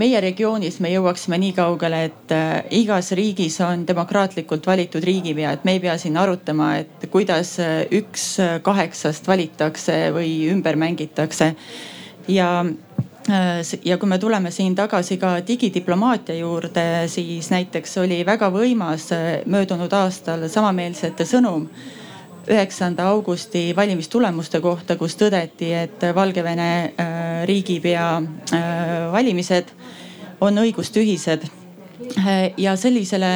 meie regioonis me jõuaksime nii kaugele, et äh, igas riigis on demokraatlikult valitud riigipea, et me ei pea siin arutama, et kuidas äh, üks kaheksast valitakse või ümber mängitakse. ja ja kui me tuleme siin tagasi ka digidiplomaatia juurde, siis näiteks oli väga võimas äh, möödunud aastal samameelsete sõnum üheksanda augusti valimistulemuste kohta, kus tõdeti, et Valgevene äh, riigipea valimised on õigustühised. Ja sellisele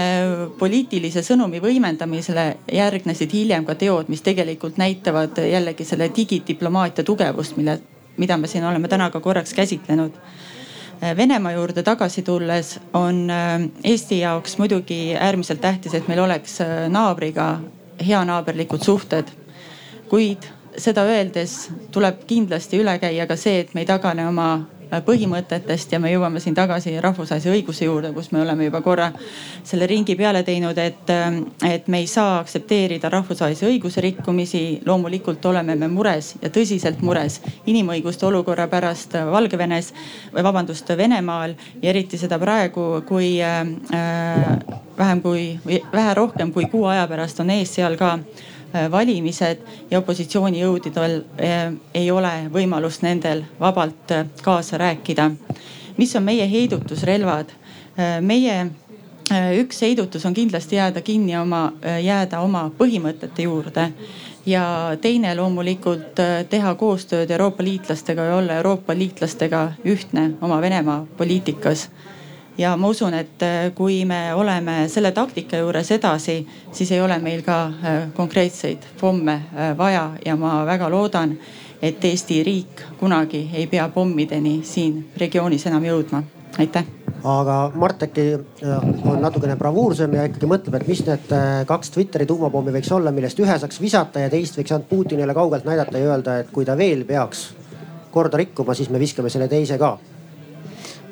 poliitilise sõnumi võimendamisele järgnesid hiljem ka teod, mis tegelikult näitavad jällegi selle digidiplomaatia tugevust, mille mida me siin oleme täna ka korraks käsitlenud. Venemaa juurde tagasi tulles on äh, Eesti jaoks muidugi äärmiselt tähtis, et meil oleks äh, naabriga heanaaberlikud suhted. kuid seda öeldes tuleb kindlasti üle käia ka see, et me ei tagane oma Äh, põhimõtetest ja me jõuame siin tagasi rahvusvahelise õiguse juurde, kus me oleme juba korra selle ringi peale teinud, et, äh, et me ei saa aktsepteerida rahvusvahelise õiguse rikkumisi. loomulikult oleme me mures ja tõsiselt mures inimõiguste olukorra pärast Valgevenes või vabandust, Venemaal ja eriti seda praegu, kui äh, vähem kui vähe rohkem kui kuu aja pärast on ees seal ka Äh, valimised ja opositsioonijõududel äh, ei ole võimalust nendel vabalt äh, kaasa rääkida. mis on meie heidutusrelvad? meie üks heidutus on kindlasti jääda kinni oma, jääda oma põhimõtete juurde ja teine loomulikult teha koostööd Euroopa liitlastega ja olla Euroopa liitlastega ühtne oma Venemaa poliitikas ja ma usun, et äh, kui me oleme selle taktika juures edasi, siis ei ole meil ka äh, konkreetseid pomme äh, vaja. Ja ma väga loodan, et Eesti riik kunagi ei pea pommideni siin regioonis enam jõudma. aitäh! Aga Mart äkki on natukene bravuursem ja ikkagi mõtleb, et mis need kaks Twitteri tuumapommi võiks olla, millest ühe saaks visata ja teist võiks ainult Putinile kaugelt näidata ja öelda, et kui ta veel peaks korda rikkuma, siis me viskame selle teise ka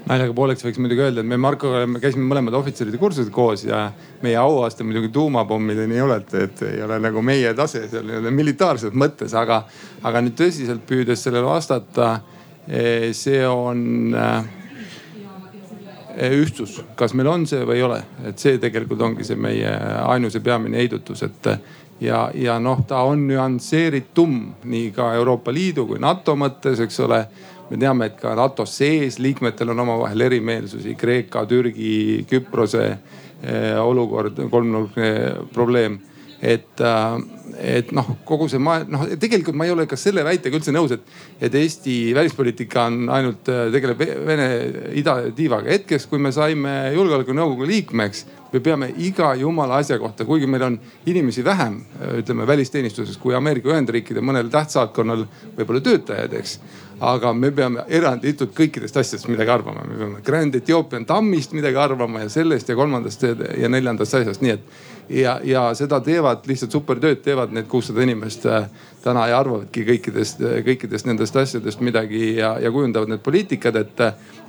naljaga pooleks võiks muidugi öelda, et me Markoga käisime mõlemad ohvitseride kursused koos ja meie auaste muidugi tuumapommideni ei ole, et, et ei ole nagu meie tase seal nii-öelda militaarses mõttes, aga, aga nüüd tõsiselt püüdes sellele vastata. Eh, see on äh, ühtsus, kas meil on see või ei ole, et see tegelikult ongi see meie ainus ja peamine heidutus, et ja, ja noh, ta on nüansseeritum nii ka Euroopa Liidu kui NATO mõttes, eks ole me teame, et ka NATO sees liikmetel on omavahel erimeelsusi, Kreeka, Türgi, Küprose eh, olukord, kolmnurkne probleem et, äh, et noh, kogu see ma noh, tegelikult ma ei ole ka selle väitega üldse nõus, et, et Eesti välispoliitika on ainult äh, tegeleb Vene idatiivaga. hetkest, kui me saime julgeolekunõukogu liikmeks, me peame iga jumala asja kohta, kuigi meil on inimesi vähem, ütleme välisteenistuses kui Ameerika Ühendriikide mõnel tähtsaatkonnal võib-olla töötajaid, eks aga me peame eranditult kõikidest asjadest midagi arvama. me peame Grand Ethiopian tammist midagi arvama ja sellest ja kolmandast ja neljandast asjast, nii et ja, ja seda teevad lihtsalt supertööd teevad need kuussada inimest äh, täna ja arvavadki kõikidest, kõikidest nendest asjadest midagi ja, ja kujundavad need poliitikad, et.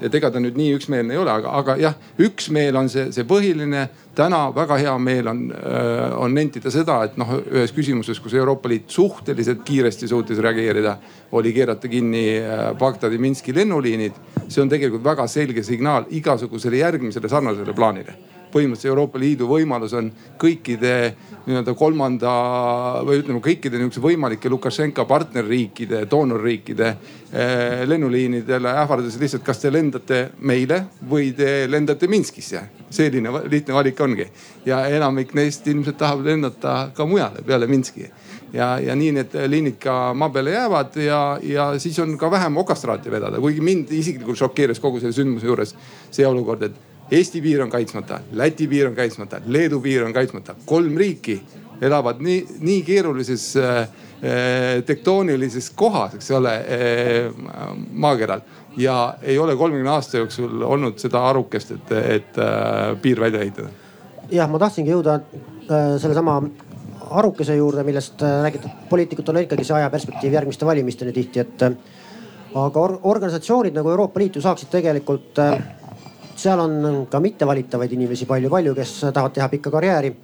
et ega ta nüüd nii üksmeelne ei ole, aga, aga jah, üksmeel on see, see põhiline. täna väga hea meel on, äh, on nentida seda, et noh, ühes küsimuses, kus Euroopa Liit suhteliselt kiiresti suutis reageerida, oli keerata kinni äh, Bagdadi Minski lennuliinid. see on tegelikult väga selge signaal igasugusele järgmisele sarnasele plaanile põhimõtteliselt Euroopa Liidu võimalus on kõikide nii-öelda kolmanda või ütleme kõikide niisuguse võimalike Lukašenka partnerriikide, doonorriikide eh, lennuliinidele ähvardades lihtsalt, kas te lendate meile või te lendate Minskisse. selline lihtne valik ongi. Ja enamik neist ilmselt tahab lennata ka mujale peale Minski. Ja, ja nii need liinid ka maa peale jäävad ja, ja siis on ka vähem okastraati vedada, kuigi mind isiklikult šokeeris kogu selle sündmuse juures see olukord, et Eesti piir on kaitsmata, Läti piir on kaitsmata, Leedu piir on kaitsmata, kolm riiki elavad nii, nii keerulises äh, äh tektoonilises kohas, eks ole äh, maakeral. Ja ei ole kolmekümne aasta jooksul olnud seda arukest, et, et äh, piir välja ehitada. jah, ma tahtsingi jõuda äh, sellesama arukese juurde, millest äh, räägitud poliitikutel on ikkagi see ajaperspektiiv järgmiste valimisteni tihti, et aga or organisatsioonid nagu Euroopa Liit ju saaksid tegelikult äh, seal on ka mittevalitavaid inimesi palju-palju, kes tahavad teha pikka karjääri.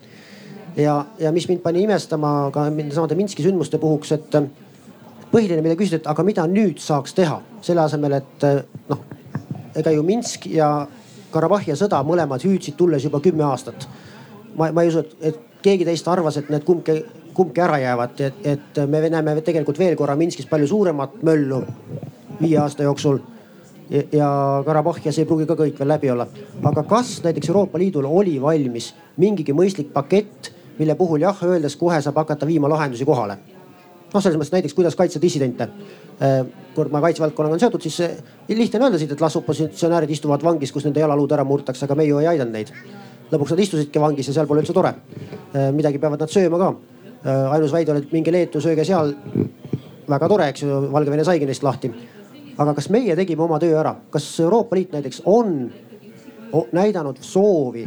ja, ja mis mind pani imestama ka nendesamade Minski sündmuste puhuks, et põhiline, mida küsiti, et aga mida nüüd saaks teha, selle asemel, et noh, ega ju Minsk ja Karabahhi sõda mõlemad hüüdsid tulles juba kümme aastat. ma, ma ei usu, et, et keegi teist arvas, et need kumbki, kumbki ära jäävad, et, et me näeme tegelikult veel korra Minskis palju suuremat möllu viie aasta jooksul ja Karabahhias ei pruugi ka kõik veel läbi olla. aga kas näiteks Euroopa Liidul oli valmis mingigi mõistlik pakett, mille puhul jah, öeldes kohe saab hakata viima lahendusi kohale? noh, selles mõttes näiteks kuidas kaitsta dissidente. Äh, kord ma kaitsevaldkonnaga on seotud, siis lihtne on öelda siit, et las opositsionäärid istuvad vangis, kus nende jalaluud ära murtakse, aga me ju ei aidanud neid. lõpuks nad istusidki vangis ja seal pole üldse tore. Äh, midagi peavad nad sööma ka. Äh, ainus väide oli, et minge Leetu, sööge seal. väga tore, eks ju, Valgevene saigi neist lahti aga kas meie tegime oma töö ära, kas Euroopa Liit näiteks on näidanud soovi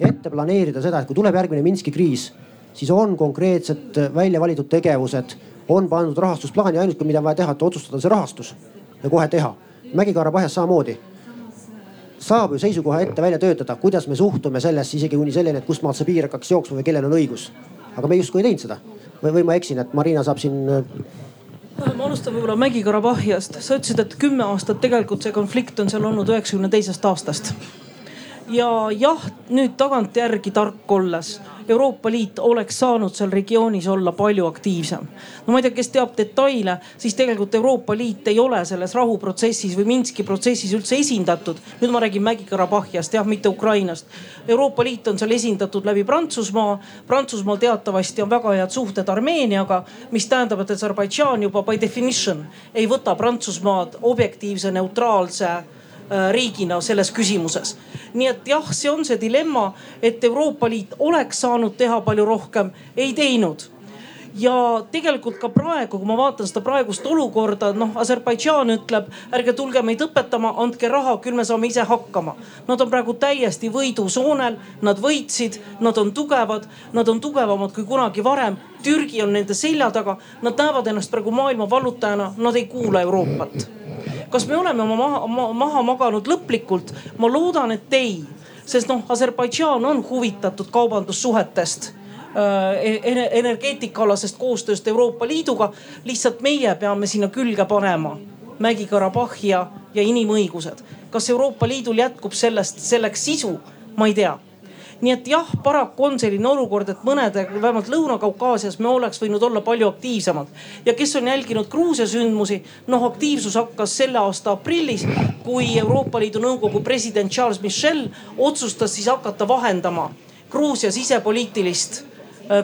ette planeerida seda, et kui tuleb järgmine Minski kriis, siis on konkreetsed välja valitud tegevused, on pandud rahastusplaani, ainuke, mida on vaja teha, et otsustada see rahastus ja kohe teha. Mägi-Karabahhias samamoodi saab ju seisukoha ette välja töötada, kuidas me suhtume sellesse isegi kuni selleni, et kustmaalt see piir hakkaks jooksma või kellel on õigus. aga me justkui ei teinud seda või, või ma eksin, et Marina saab siin ma alustan võib-olla Mägi-Karabahhiast. sa ütlesid, et kümme aastat tegelikult see konflikt on seal olnud üheksakümne teisest aastast. Ja jah, nüüd tagantjärgi tark olles Euroopa Liit oleks saanud seal regioonis olla palju aktiivsem. no ma ei tea, kes teab detaile, siis tegelikult Euroopa Liit ei ole selles rahuprotsessis või Minski protsessis üldse esindatud. nüüd ma räägin Mägi-Karabahhiast jah, mitte Ukrainast. Euroopa Liit on seal esindatud läbi Prantsusmaa. Prantsusmaal teatavasti on väga head suhted Armeeniaga, mis tähendab, et Aserbaidžaan juba by definition ei võta Prantsusmaad objektiivse neutraalse riigina selles küsimuses. nii et jah, see on see dilemma, et Euroopa Liit oleks saanud teha palju rohkem, ei teinud ja tegelikult ka praegu, kui ma vaatan seda praegust olukorda, noh, Aserbaidžaan ütleb, ärge tulge meid õpetama, andke raha, küll me saame ise hakkama. Nad on praegu täiesti võidusoonel, nad võitsid, nad on tugevad, nad on tugevamad kui kunagi varem. Türgi on nende selja taga, nad näevad ennast praegu maailma vallutajana, nad ei kuula Euroopat kas me oleme oma maha, maha, maha maganud lõplikult? ma loodan, et ei, sest noh, Aserbaidžaan on huvitatud kaubandussuhetest energeetikaalasest koostööst Euroopa Liiduga. lihtsalt meie peame sinna külge panema Mägi-Karabahhi ja, ja inimõigused. kas Euroopa Liidul jätkub sellest, selleks sisu? ma ei tea nii et jah, paraku on selline olukord, et mõnede, vähemalt Lõuna-Kaukaasias me oleks võinud olla palju aktiivsemad. ja kes on jälginud Gruusia sündmusi, noh aktiivsus hakkas selle aasta aprillis, kui Euroopa Liidu Nõukogu president Charles Michel otsustas siis hakata vahendama Gruusia sisepoliitilist äh,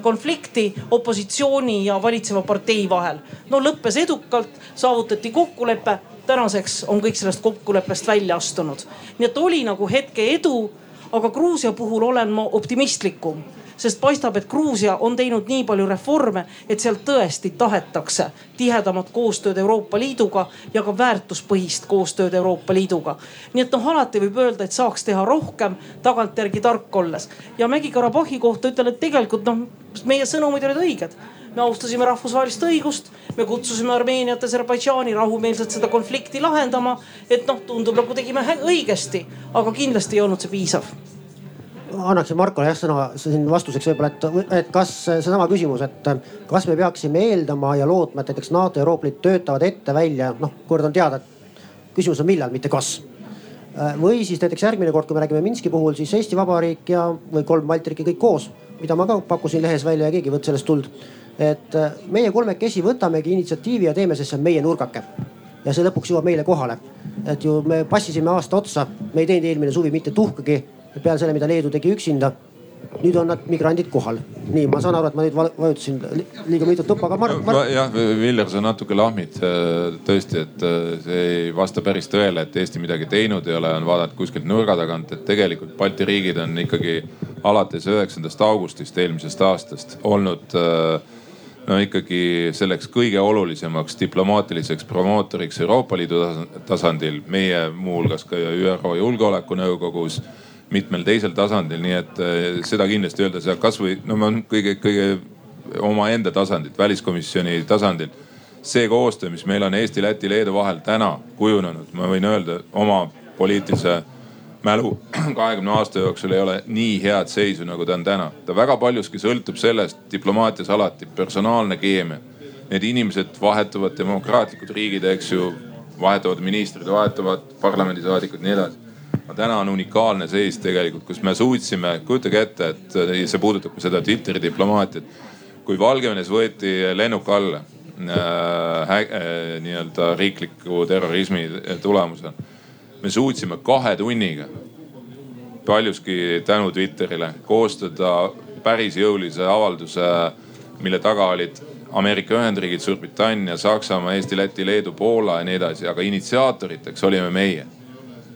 konflikti opositsiooni ja valitseva partei vahel. no lõppes edukalt, saavutati kokkulepe tänaseks on kõik sellest kokkuleppest välja astunud. nii et oli nagu hetke edu aga Gruusia puhul olen ma optimistlikum sest paistab, et Gruusia on teinud nii palju reforme, et seal tõesti tahetakse tihedamat koostööd Euroopa Liiduga ja ka väärtuspõhist koostööd Euroopa Liiduga. nii et noh, alati võib öelda, et saaks teha rohkem tagantjärgi tark olles. ja Mägi-Karabahhi kohta ütlen, et tegelikult noh, meie sõnumid olid õiged me austasime rahvusvahelist õigust, me kutsusime Armeeniat, Aserbaidžaani rahumeelselt seda konflikti lahendama. et noh, tundub nagu tegime õigesti, aga kindlasti ei olnud see piisav annaksin Markole jah sõna siin vastuseks võib-olla, et, et kas seesama küsimus, et kas me peaksime eeldama ja lootma, et näiteks NATO ja Euroopa Liit töötavad ette välja, noh kord on teada, et küsimus on millal, mitte kas. või siis näiteks järgmine kord, kui me räägime Minski puhul, siis Eesti Vabariik ja, või kolm Balti riiki kõik koos, mida ma ka pakkusin lehes välja ja keegi ei võtnud sellest tuld. et meie kolmekesi võtamegi initsiatiivi ja teeme, sest see on meie nurgake ja see lõpuks jõuab meile kohale. et ju me passisime aasta otsa, me ei teinud eelmine suvi mitte tuhkagi peale selle, mida Leedu tegi üksinda. nüüd on nad migrandid kohal. nii, ma saan aru, et ma nüüd vajutasin liiga mitut tuppa, aga Mart Mar.... jah, Viljar, sa natuke lahmid äh, tõesti, et äh, see ei vasta päris tõele, et Eesti midagi teinud ei ole, on vaadata kuskilt nurga tagant, et tegelikult Balti riigid on ikkagi alates üheksandast augustist eelmisest aastast olnud äh, no ikkagi selleks kõige olulisemaks diplomaatiliseks promootoriks Euroopa Liidu tasandil, meie muuhulgas ka ÜRO Julgeolekunõukogus mitmel teisel tasandil, nii et äh, seda kindlasti öelda saab kasvõi no ma kõige, kõige omaenda tasandilt, väliskomisjoni tasandil. see koostöö, mis meil on Eesti, Läti, Leedu vahel täna kujunenud, ma võin öelda oma poliitilise mälu [CLEARS THROAT] kahekümne aasta jooksul ei ole nii head seisu, nagu ta on täna. ta väga paljuski sõltub sellest, diplomaatias alati personaalne keemia. Need inimesed vahetuvad, demokraatlikud riigid, eks ju, vahetuvad ministrid, vahetuvad parlamendisaadikud, nii edasi täna on unikaalne seis tegelikult, kus me suutsime, kujutage ette, et see puudutab ka seda Twitteri diplomaatiat. kui Valgevenes võeti lennuk alla äh, äh, nii-öelda riikliku terrorismi tulemusel, me suutsime kahe tunniga paljuski tänu Twitterile koostada päris jõulise avalduse, mille taga olid Ameerika Ühendriigid, Suurbritannia, Saksamaa, Eesti, Läti, Leedu, Poola ja nii edasi, aga initsiaatoriteks olime meie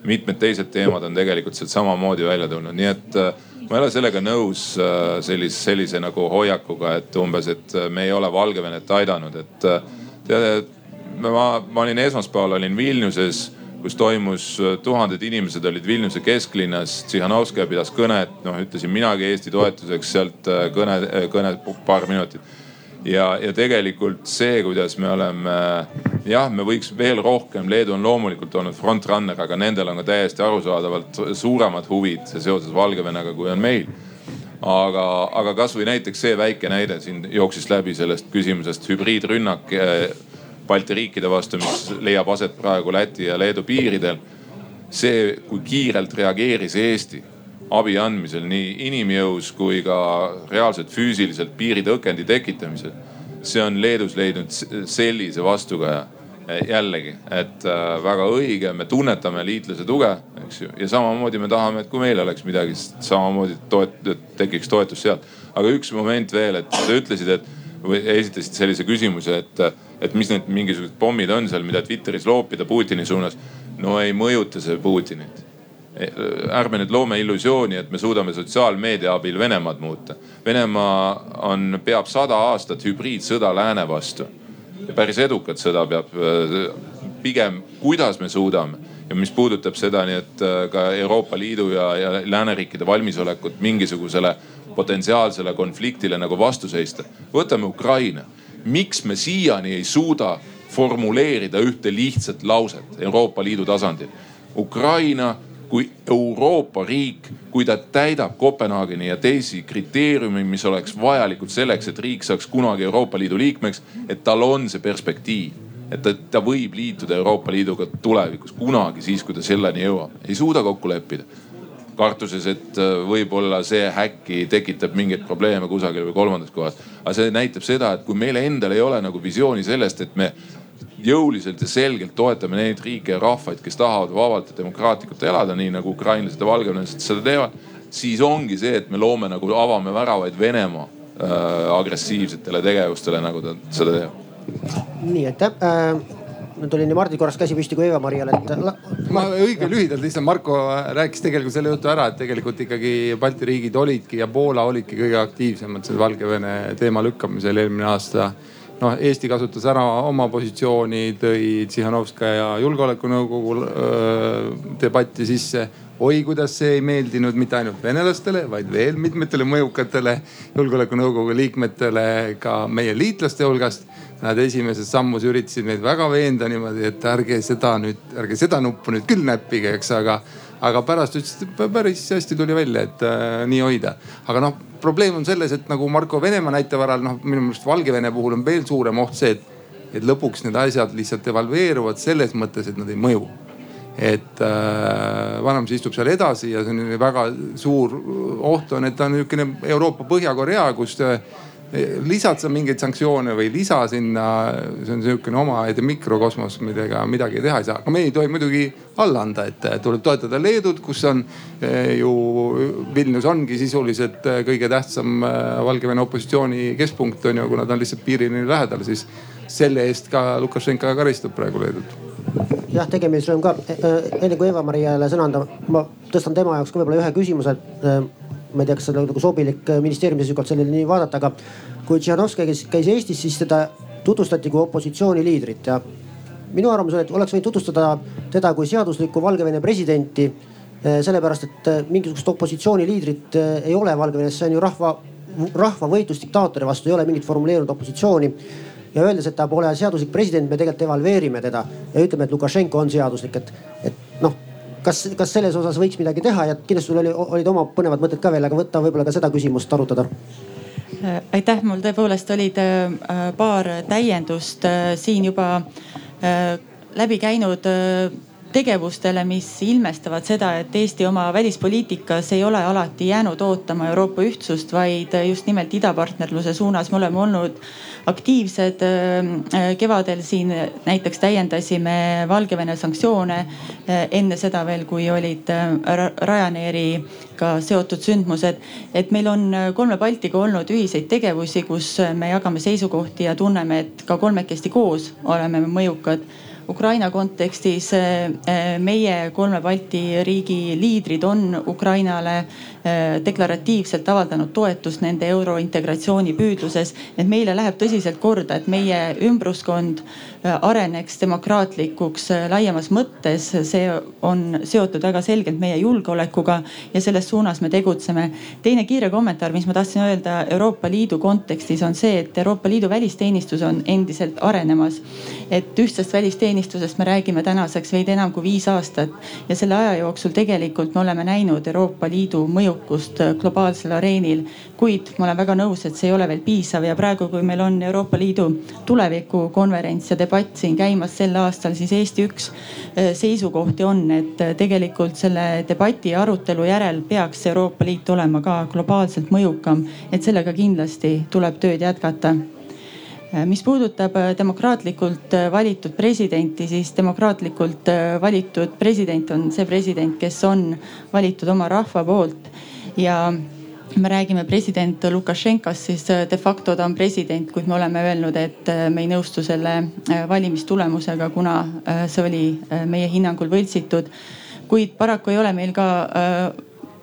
mitmed teised teemad on tegelikult sealt samamoodi välja tulnud, nii et äh, ma ei ole sellega nõus äh, sellise, sellise nagu hoiakuga, et umbes, et äh, me ei ole Valgevenet aidanud, et teate, ma, ma olin esmaspäeval olin Vilniuses kus toimus, tuhanded inimesed olid Vilniuse kesklinnas. Tsihhanovskaja pidas kõnet, noh ütlesin minagi Eesti toetuseks sealt kõne, kõne paar minutit ja, ja tegelikult see, kuidas me oleme, jah, me võiks veel rohkem, Leedu on loomulikult olnud frontrunner, aga nendel on ka täiesti arusaadavalt suuremad huvid seoses Valgevenega, kui on meil aga, aga kasvõi näiteks see väike näide siin jooksis läbi sellest küsimusest hübriidrünnak eh, Balti riikide vastu, mis leiab aset praegu Läti ja Leedu piiridel. see, kui kiirelt reageeris Eesti abi andmisel nii inimjõus kui ka reaalselt füüsiliselt piiritõkendi tekitamisel. see on Leedus leidnud sellise vastukaja jällegi, et äh, väga õige, me tunnetame liitlase tuge, eks ju, ja samamoodi me tahame, et kui meil oleks midagi, samamoodi toet-, tekiks toetus sealt. aga üks moment veel, et sa ütlesid, et või esitasid sellise küsimuse, et, et mis need mingisugused pommid on seal, mida Twitteris loopida Putini suunas. no ei mõjuta see Putinit ärme nüüd loome illusiooni, et me suudame sotsiaalmeedia abil Venemaad muuta. Venemaa on, peab sada aastat hübriidsõda lääne vastu. päris edukat sõda peab pigem, kuidas me suudame ja mis puudutab seda, nii et äh, ka Euroopa Liidu ja, ja lääneriikide valmisolekut mingisugusele potentsiaalsele konfliktile nagu vastu seista. võtame Ukraina, miks me siiani ei suuda formuleerida ühte lihtsat lauset Euroopa Liidu tasandil. Ukraina kui Euroopa riik, kui ta täidab Kopenhaageni ja teisi kriteeriume, mis oleks vajalikud selleks, et riik saaks kunagi Euroopa Liidu liikmeks, et tal on see perspektiiv et ta, ta võib liituda Euroopa Liiduga tulevikus kunagi siis, kui ta selleni jõuab, ei suuda kokku leppida. kartuses, et äh, võib-olla see äkki tekitab mingeid probleeme kusagil või kolmandas kohas. aga see näitab seda, et kui meil endal ei ole nagu visiooni sellest, et me jõuliselt ja selgelt toetame neid riike ja rahvaid, kes tahavad vabalt ja demokraatlikult elada, nii nagu ukrainlased ja valgevenelased seda teevad. siis ongi see, et me loome nagu, avame väravaid Venemaa äh, agressiivsetele tegevustele, nagu ta seda teeb. nii, aitäh äh,. nüüd oli nii Mardil korraks käsi püsti kui Eva-Marial, et. ma õige lühidalt lihtsalt, Marko rääkis tegelikult selle jutu ära, et tegelikult ikkagi Balti riigid olidki ja Poola olidki kõige aktiivsemad selle Valgevene teema lükkamisel eelmine aasta noh, Eesti kasutas ära oma positsiooni, tõi Tsihhanovskaja julgeolekunõukogu debatti sisse. oi, kuidas see ei meeldinud mitte ainult venelastele, vaid veel mitmetele mõjukatele julgeolekunõukogu liikmetele ka meie liitlaste hulgast. Nad esimeses sammus üritasid meid väga veenda niimoodi, et ärge seda nüüd, ärge seda nuppu nüüd küll näppige, eks, aga aga pärast ütles, et päris hästi tuli välja, et äh, nii hoida. aga noh, probleem on selles, et nagu Marko Venemaa näite varal, noh minu meelest Valgevene puhul on veel suurem oht see, et, et lõpuks need asjad lihtsalt evalveeruvad selles mõttes, et nad ei mõju. Et äh, vanamees istub seal edasi ja see on väga suur oht on, et ta on niisugune Euroopa Põhja-Korea, kus äh, lisad sa mingeid sanktsioone või lisa sinna, see on sihukene omaette mikrokosmos, millega midagi teha ei saa. aga me ei tohi muidugi alla anda, et tuleb toetada Leedut, kus on eh, ju Vilnius ongi sisuliselt eh, kõige tähtsam eh, Valgevene opositsiooni keskpunkt on ju, kuna ta on lihtsalt piirini lähedal, siis selle eest ka Lukašenka karistab praegu Leedut jah, tegemisrõõm ka. enne kui Eva-Mariale sõna anda, ma tõstan tema jaoks ka võib-olla ühe küsimuse ma ei tea, kas seda nagu sobilik äh, ministeeriumi seisukohalt sellele nii vaadata, aga kui Tšihhanovskaja käis, käis Eestis, siis teda tutvustati kui opositsiooniliidrit ja minu arvamus on, et oleks võinud tutvustada teda kui seaduslikku Valgevene presidenti. Äh, sellepärast, et äh, mingisugust opositsiooniliidrit ei ole Valgevenes, see on ju rahva, rahva võitlus diktaatori vastu, ei ole mingit formuleerunud opositsiooni ja öeldes, et ta pole seaduslik president, me tegelikult evalveerime teda ja ütleme, et Lukašenko on seaduslik, et, et noh kas, kas selles osas võiks midagi teha? Ja kindlasti sul oli, olid oma põnevad mõtted ka veel, aga võtta võib-olla ka seda küsimust arutada. Aitäh, mul tõepoolest olid äh, paar täiendust äh, siin juba äh, läbi käinud tegevustele, mis ilmestavad seda, et Eesti oma välispoliitikas ei ole alati jäänud ootama Euroopa ühtsust, vaid just nimelt idapartnerluse suunas me oleme olnud aktiivsed. kevadel siin näiteks täiendasime Valgevene sanktsioone enne seda veel, kui olid Ryanairiga seotud sündmused. et meil on kolme Baltiga olnud ühiseid tegevusi, kus me jagame seisukohti ja tunneme, et ka kolmekesti koos oleme me mõjukad Ukraina kontekstis eh, eh, meie kolme Balti riigi liidrid on Ukrainale eh, deklaratiivselt avaldanud toetust nende eurointegratsiooni püüdluses. et meile läheb tõsiselt korda, et meie ümbruskond areneks demokraatlikuks laiemas mõttes. see on seotud väga selgelt meie julgeolekuga ja selles suunas me tegutseme. teine kiire kommentaar, mis ma tahtsin öelda Euroopa Liidu kontekstis on see, et Euroopa Liidu välisteenistus on endiselt arenemas. et ühtsest välisteenistusest teenistusest me räägime tänaseks veidi enam kui viis aastat ja selle aja jooksul tegelikult me oleme näinud Euroopa Liidu mõjukust globaalsel areenil. kuid ma olen väga nõus, et see ei ole veel piisav ja praegu, kui meil on Euroopa Liidu tulevikukonverents ja debatt siin käimas sel aastal, siis Eesti üks eh, seisukohti on, et tegelikult selle debati ja arutelu järel peaks Euroopa Liit olema ka globaalselt mõjukam, et sellega kindlasti tuleb tööd jätkata. Äh, mis puudutab äh, demokraatlikult äh, valitud presidenti, siis demokraatlikult valitud president on see president, kes on valitud oma rahva poolt. Ja me räägime president Lukašenkast, siis de facto ta on president, kuid me oleme öelnud, et me ei nõustu selle valimistulemusega, kuna see oli meie hinnangul võltsitud. kuid paraku ei ole meil ka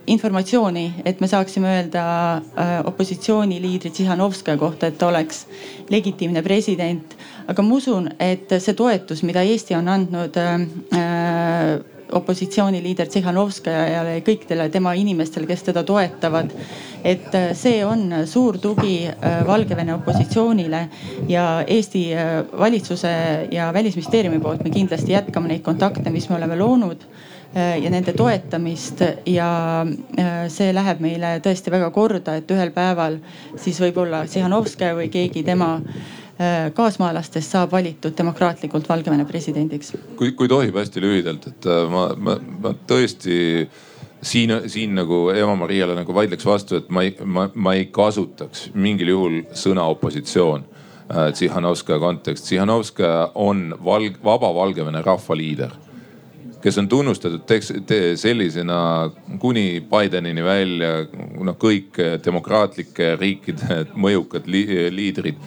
informatsiooni, et me saaksime öelda äh, opositsiooniliidri Tsihhanovskaja kohta, et ta oleks legitiimne president. aga ma usun, et see toetus, mida Eesti on andnud äh, äh opositsiooniliider Tsihhanovskajale ja kõikidele tema inimestele, kes teda toetavad. et äh, see on suur tugi äh, Valgevene opositsioonile ja Eesti valitsuse ja välisministeeriumi poolt me kindlasti jätkame neid kontakte, mis me oleme loonud Äh, ja nende toetamist ja äh, see läheb meile tõesti väga korda, et ühel päeval siis võib-olla Tsihhanovskaja või keegi tema äh, kaasmaalastest saab valitud demokraatlikult Valgevene presidendiks. kui, kui tohib hästi lühidalt, et ma, ma, ma tõesti siin, siin nagu Eva-Mariale nagu vaidleks vastu, et ma ei, ma, ma ei kasutaks mingil juhul sõna opositsioon Tsihhanovskaja kontekst. Tsihhanovskaja on valg, vaba Valgevene rahvaliider kes on tunnustatud sellisena kuni Bidenini välja, noh kõik demokraatlike riikide mõjukad li liidrid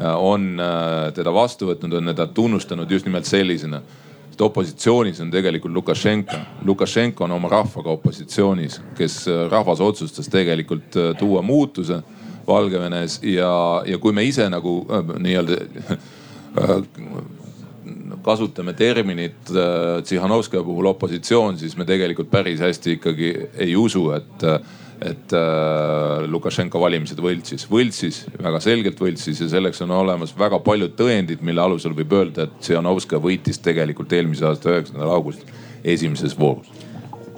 on teda vastu võtnud, on teda tunnustanud just nimelt sellisena sest opositsioonis on tegelikult Lukašenka. Lukašenka on oma rahvaga opositsioonis, kes rahvas otsustas tegelikult tuua muutuse Valgevenes ja, ja kui me ise nagu äh, nii-öelda [LAUGHS] äh, kasutame terminit äh, Tsihhanovskaja puhul opositsioon, siis me tegelikult päris hästi ikkagi ei usu, et et äh, Lukašenka valimised võltsis, võltsis, väga selgelt võltsis ja selleks on olemas väga paljud tõendid, mille alusel võib öelda, et Tsihhanovskaja võitis tegelikult eelmise aasta üheksandal augustil esimeses voorus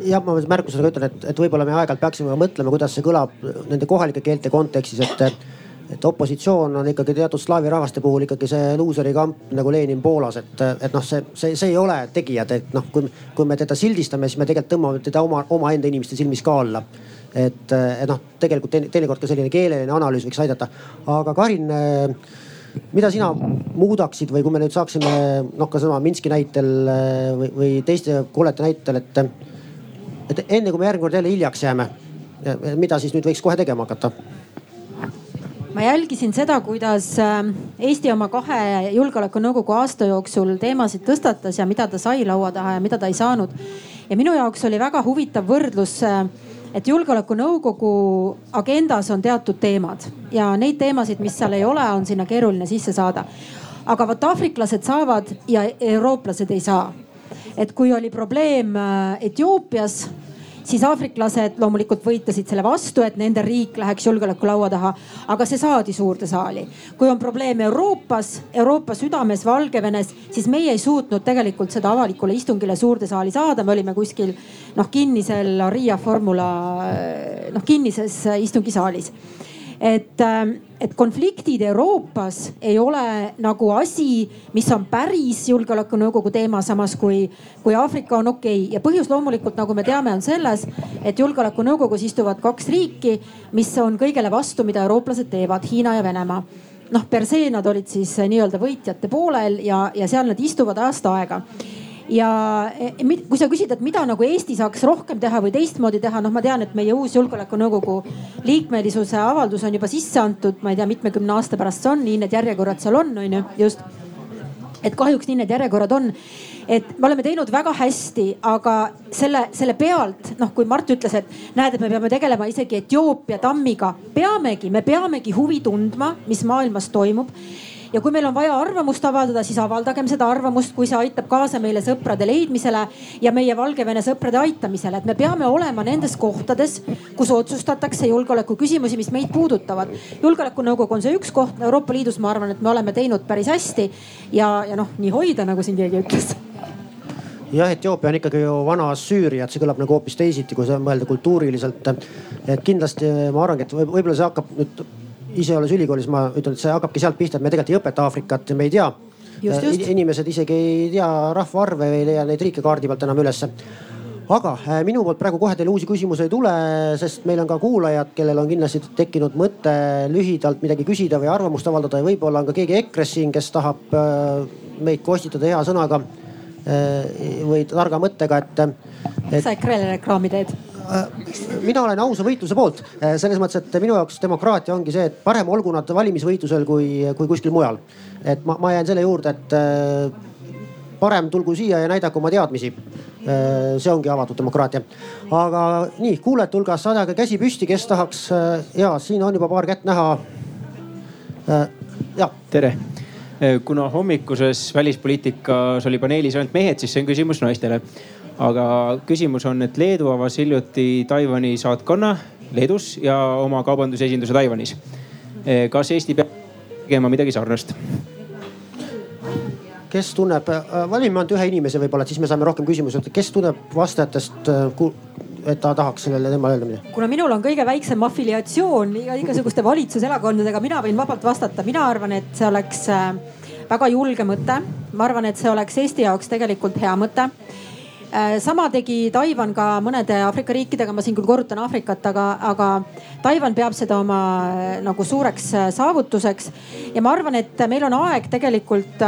jah, ma märkusena ütlen, et, et võib-olla me aeg-ajalt peaksime mõtlema, kuidas see kõlab nende kohalike keelte kontekstis, et, et opositsioon on ikkagi teatud slaavi rahvaste puhul ikkagi see luuseri kamp nagu Lenin Poolas, et, et noh, see, see, see ei ole tegijad, et noh, kui, kui me teda sildistame, siis me tegelikult tõmbame teda oma, omaenda inimeste silmis ka alla. Et, et noh, tegelikult teinekord ka selline keeleline analüüs võiks aidata, aga Karin mida sina muudaksid või kui me nüüd saaksime noh, ka sama Minski näitel või, või teiste kollete näitel, et et enne kui me järgmine kord jälle hiljaks jääme, mida siis nüüd võiks kohe tegema hakata? ma jälgisin seda, kuidas Eesti oma kahe julgeolekunõukogu aasta jooksul teemasid tõstatas ja mida ta sai laua taha ja mida ta ei saanud. ja minu jaoks oli väga huvitav võrdlus, äh, et julgeolekunõukogu agendas on teatud teemad ja neid teemasid, mis seal ei ole, on sinna keeruline sisse saada. aga vot aafriklased saavad ja eurooplased ei saa et kui oli probleem äh, Etioopias siis aafriklased loomulikult võitlesid selle vastu, et nende riik läheks julgeolekulaua taha, aga see saadi suurde saali. kui on probleem Euroopas, Euroopa südames, Valgevenes, siis meie ei suutnud tegelikult seda avalikule istungile suurde saali saada, me olime kuskil noh kinnisel Riia formula noh kinnises istungisaalis et, ähm, et konfliktid Euroopas ei ole nagu asi, mis on päris julgeolekunõukogu teema, samas kui, kui Aafrika on okei okay. ja põhjus loomulikult, nagu me teame, on selles, et julgeolekunõukogus istuvad kaks riiki, mis on kõigele vastu, mida eurooplased teevad, Hiina ja Venemaa noh, per se nad olid siis nii-öelda võitjate poolel ja, ja seal nad istuvad aasta aega ja e, kui sa küsid, et mida nagu Eesti saaks rohkem teha või teistmoodi teha, noh, ma tean, et meie uus julgeolekunõukogu liikmelisuse avaldus on juba sisse antud, ma ei tea, mitmekümne aasta pärast see on, nii need järjekorrad seal on, on ju, just. et kahjuks nii need järjekorrad on et me oleme teinud väga hästi, aga selle, selle pealt noh, kui Mart ütles, et näed, et me peame tegelema isegi Etioopia tammiga, peamegi, me peamegi huvi tundma, mis maailmas toimub ja kui meil on vaja arvamust avaldada, siis avaldagem seda arvamust, kui see aitab kaasa meile sõprade leidmisele ja meie Valgevene sõprade aitamisele. et me peame olema nendes kohtades, kus otsustatakse julgeoleku küsimusi, mis meid puudutavad. julgeolekunõukogu on see üks koht, Euroopa Liidus ma arvan, et me oleme teinud päris hästi ja, ja noh, nii hoida, nagu siin keegi ütles jah, Etioopia on ikkagi ju vana Süüria, et see kõlab nagu hoopis teisiti, kui mõelda kultuuriliselt. et kindlasti ma arvangi, et võib-olla see hakkab nüüd ise olles ülikoolis, ma ütlen, et see hakkabki sealt pihta, et me tegelikult ei õpeta Aafrikat, me ei tea. inimesed isegi ei tea rahvaarve ei leia neid riike kaardi pealt enam ülesse aga äh, minu poolt praegu kohe teile uusi küsimusi ei tule, sest meil on ka kuulajad, kellel on kindlasti tekkinud mõte lühidalt midagi küsida või arvamust avaldada ja võib-olla on ka keegi EKRE-s siin, kes tahab äh, meid kostitada hea sõnaga äh, või targa mõttega, et, et.... sa EKRE-le reklaami teed? Äh, mina olen ausa võitluse poolt äh, selles mõttes, et minu jaoks demokraatia ongi see, et parem olgu nad valimisvõitlusel kui, kui kuskil mujal. et ma, ma jään selle juurde, et äh, parem tulgu siia ja näidaku oma teadmisi. see ongi avatud demokraatia. aga nii kuulajate hulgas sadage käsi püsti, kes tahaks ja siin on juba paar kätt näha. ja. tere kuna hommikuses välispoliitikas oli paneelis ainult mehed, siis see on küsimus naistele aga küsimus on, et Leedu avas hiljuti Taiwan'i saatkonna Leedus ja oma kaubandusesinduse Taiwan'is. Eh, kas Eesti peab tegema midagi sarnast? kes tunneb, äh, valime ainult ühe inimese võib-olla, et siis me saame rohkem küsimusi, et kes tunneb vastajatest äh, et ta tahaks sellele teemale öelda midagi? kuna minul on kõige väiksem afiliatsioon igasuguste valitsuserakondadega, mina võin vabalt vastata, mina arvan, et see oleks väga julge mõte. ma arvan, et see oleks Eesti jaoks tegelikult hea mõte sama tegi Taiwan ka mõnede Aafrika riikidega, ma siin küll korrutan Aafrikat, aga, aga Taiwan peab seda oma äh, nagu suureks äh, saavutuseks. ja ma arvan, et meil on aeg tegelikult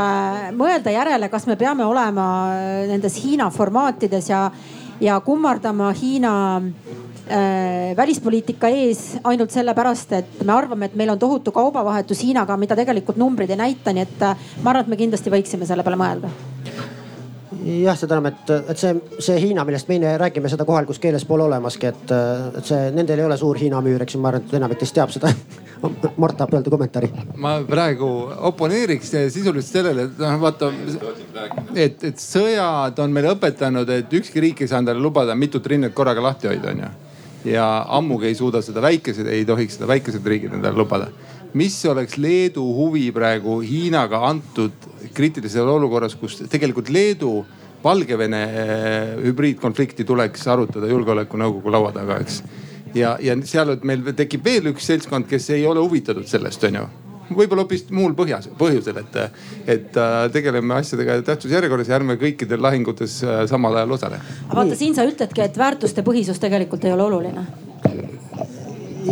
mõelda järele, kas me peame olema nendes Hiina formaatides ja, ja kummardama Hiina äh, välispoliitika ees ainult sellepärast, et me arvame, et meil on tohutu kaubavahetus Hiinaga, mida tegelikult numbrid ei näita, nii et äh, ma arvan, et me kindlasti võiksime selle peale mõelda jah, seda enam, et, et see, see Hiina, millest me räägime, seda kohalikus keeles pole olemaski, et, et see, nendel ei ole suur Hiina müür, eks ju, ma arvan, et enamik teist teab seda [LAUGHS] Mart tahab öelda kommentaari. ma praegu oponeeriks sisuliselt sellele, et noh vaata, et, et sõjad on meile õpetanud, et ükski riik ei saa endale lubada mitut rinnet korraga lahti hoida, onju. ja ammugi ei suuda seda väikesed, ei tohiks seda väikesed riigid endale lubada. Mis oleks Leedu huvi praegu Hiinaga antud kriitilises olukorras, kus tegelikult Leedu Valgevene eh, hübriidkonflikti tuleks arutada julgeolekunõukogu laua taga, eks. Ja, ja seal meil tekib veel üks seltskond, kes ei ole huvitatud sellest, onju võib-olla hoopis muul põhjas, põhjusel, et, et äh, tegeleme asjadega tähtsusjärjekorras ja ärme kõikidel lahingutes äh, samal ajal osale. vaata, siin sa ütledki, et väärtuste põhisus tegelikult ei ole oluline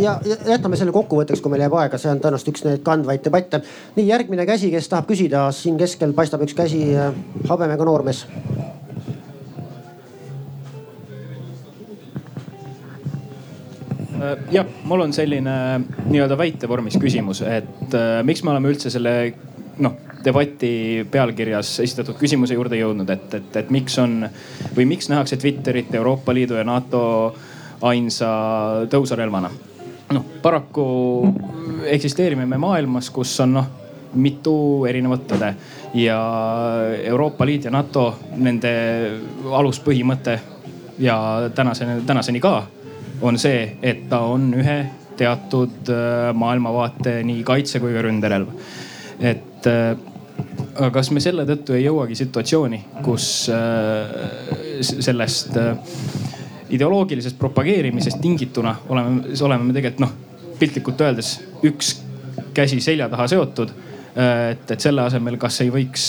ja jätame selle kokkuvõtteks, kui meil jääb aega, see on tõenäoliselt üks neid kandvaid debatte. nii järgmine käsi, kes tahab küsida, siin keskel paistab üks käsi, äh, habemega noormees Äh, jah, mul on selline nii-öelda väitevormis küsimus, et äh, miks me oleme üldse selle noh, debati pealkirjas esitatud küsimuse juurde jõudnud, et, et, et miks on või miks nähakse Twitterit Euroopa Liidu ja NATO ainsa tõusarelvana. Noh, paraku eksisteerime me maailmas, kus on noh mitu erinevat tõde ja Euroopa Liit ja NATO, nende aluspõhimõte ja tänaseni, tänaseni ka on see, et ta on ühe teatud äh, maailmavaate nii kaitse kui ka ründerelv. et äh, aga kas me selle tõttu ei jõuagi situatsiooni, kus äh, sellest ideoloogilisest propageerimisest tingituna oleme, oleme me tegelikult noh, piltlikult öeldes üks käsi selja taha seotud. et, et selle asemel, kas ei võiks,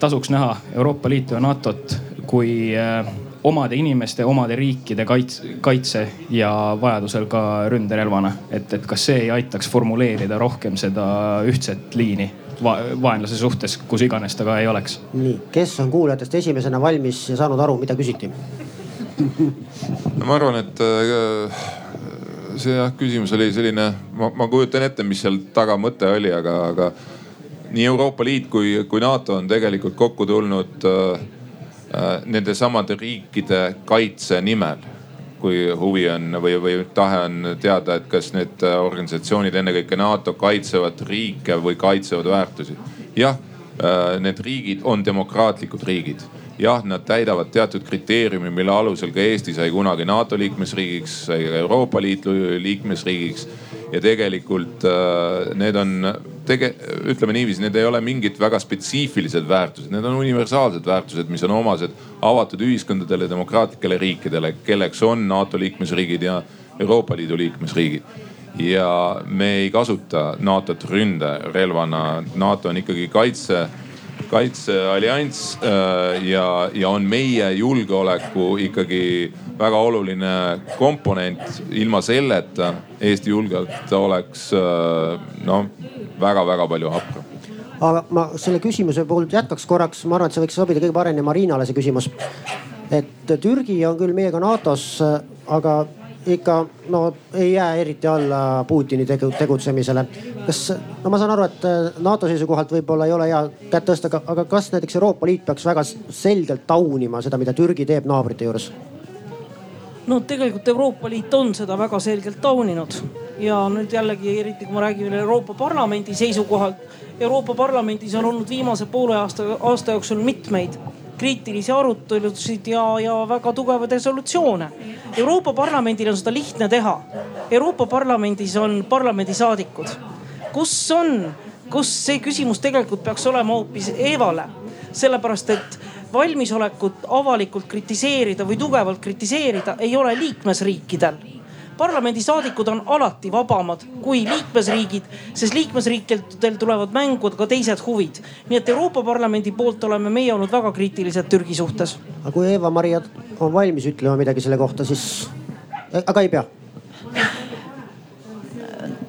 tasuks näha Euroopa Liitu ja NATO-t kui omade inimeste, omade riikide kaitse, kaitse ja vajadusel ka ründerelvana. et, et kas see ei aitaks formuleerida rohkem seda ühtset liini va vaenlase suhtes, kus iganes ta ka ei oleks. nii, kes on kuulajatest esimesena valmis ja saanud aru, mida küsiti ma arvan, et äh, see jah, küsimus oli selline, ma, ma kujutan ette, mis seal taga mõte oli, aga, aga nii Euroopa Liit kui, kui NATO on tegelikult kokku tulnud äh, Äh, nende samade riikide kaitse nimel. kui huvi on või, või tahe on teada, et kas need organisatsioonid, ennekõike NATO kaitsevad riike või kaitsevad väärtusi. jah, äh, need riigid on demokraatlikud riigid jah, nad täidavad teatud kriteeriumi, mille alusel ka Eesti sai kunagi NATO liikmesriigiks, sai ka Euroopa Liidu liikmesriigiks. ja tegelikult äh, need on tege-, ütleme niiviisi, need ei ole mingid väga spetsiifilised väärtused, need on universaalsed väärtused, mis on omased avatud ühiskondadele, demokraatlikele riikidele, kelleks on NATO liikmesriigid ja Euroopa Liidu liikmesriigid ja me ei kasuta NATO-t ründerelvana. NATO on ikkagi kaitse kaitseallianss äh, ja, ja on meie julgeoleku ikkagi väga oluline komponent. ilma selleta Eesti julgeolek oleks äh, noh, väga-väga palju hapram aga ma selle küsimuse puhul jätkaks korraks, ma arvan, et see võiks sobida kõige paremini Marinale see küsimus. et Türgi on küll meiega NATO-s, aga ikka no ei jää eriti alla Putini tegutsemisele. kas, no ma saan aru, et äh, NATO seisukohalt võib-olla ei ole hea kätt tõsta, aga, aga kas näiteks Euroopa Liit peaks väga selgelt taunima seda, mida Türgi teeb naabrite juures? no tegelikult Euroopa Liit on seda väga selgelt tauninud ja nüüd jällegi eriti kui ma räägin Euroopa Parlamendi seisukohalt. Euroopa Parlamendis on olnud viimase poole aasta, aasta jooksul mitmeid kriitilisi arutelusid ja, ja väga tugevaid resolutsioone. Euroopa Parlamendil on seda lihtne teha. Euroopa Parlamendis on parlamendisaadikud. kus on, kus see küsimus tegelikult peaks olema hoopis Evale, sellepärast et valmisolekut avalikult kritiseerida või tugevalt kritiseerida ei ole liikmesriikidel parlamendisaadikud on alati vabamad kui liikmesriigid, sest liikmesriikidel tulevad mängu ka teised huvid. nii et Euroopa Parlamendi poolt oleme meie olnud väga kriitilised Türgi suhtes. aga kui Eva-Maria on valmis ütlema midagi selle kohta, siis, aga ei pea.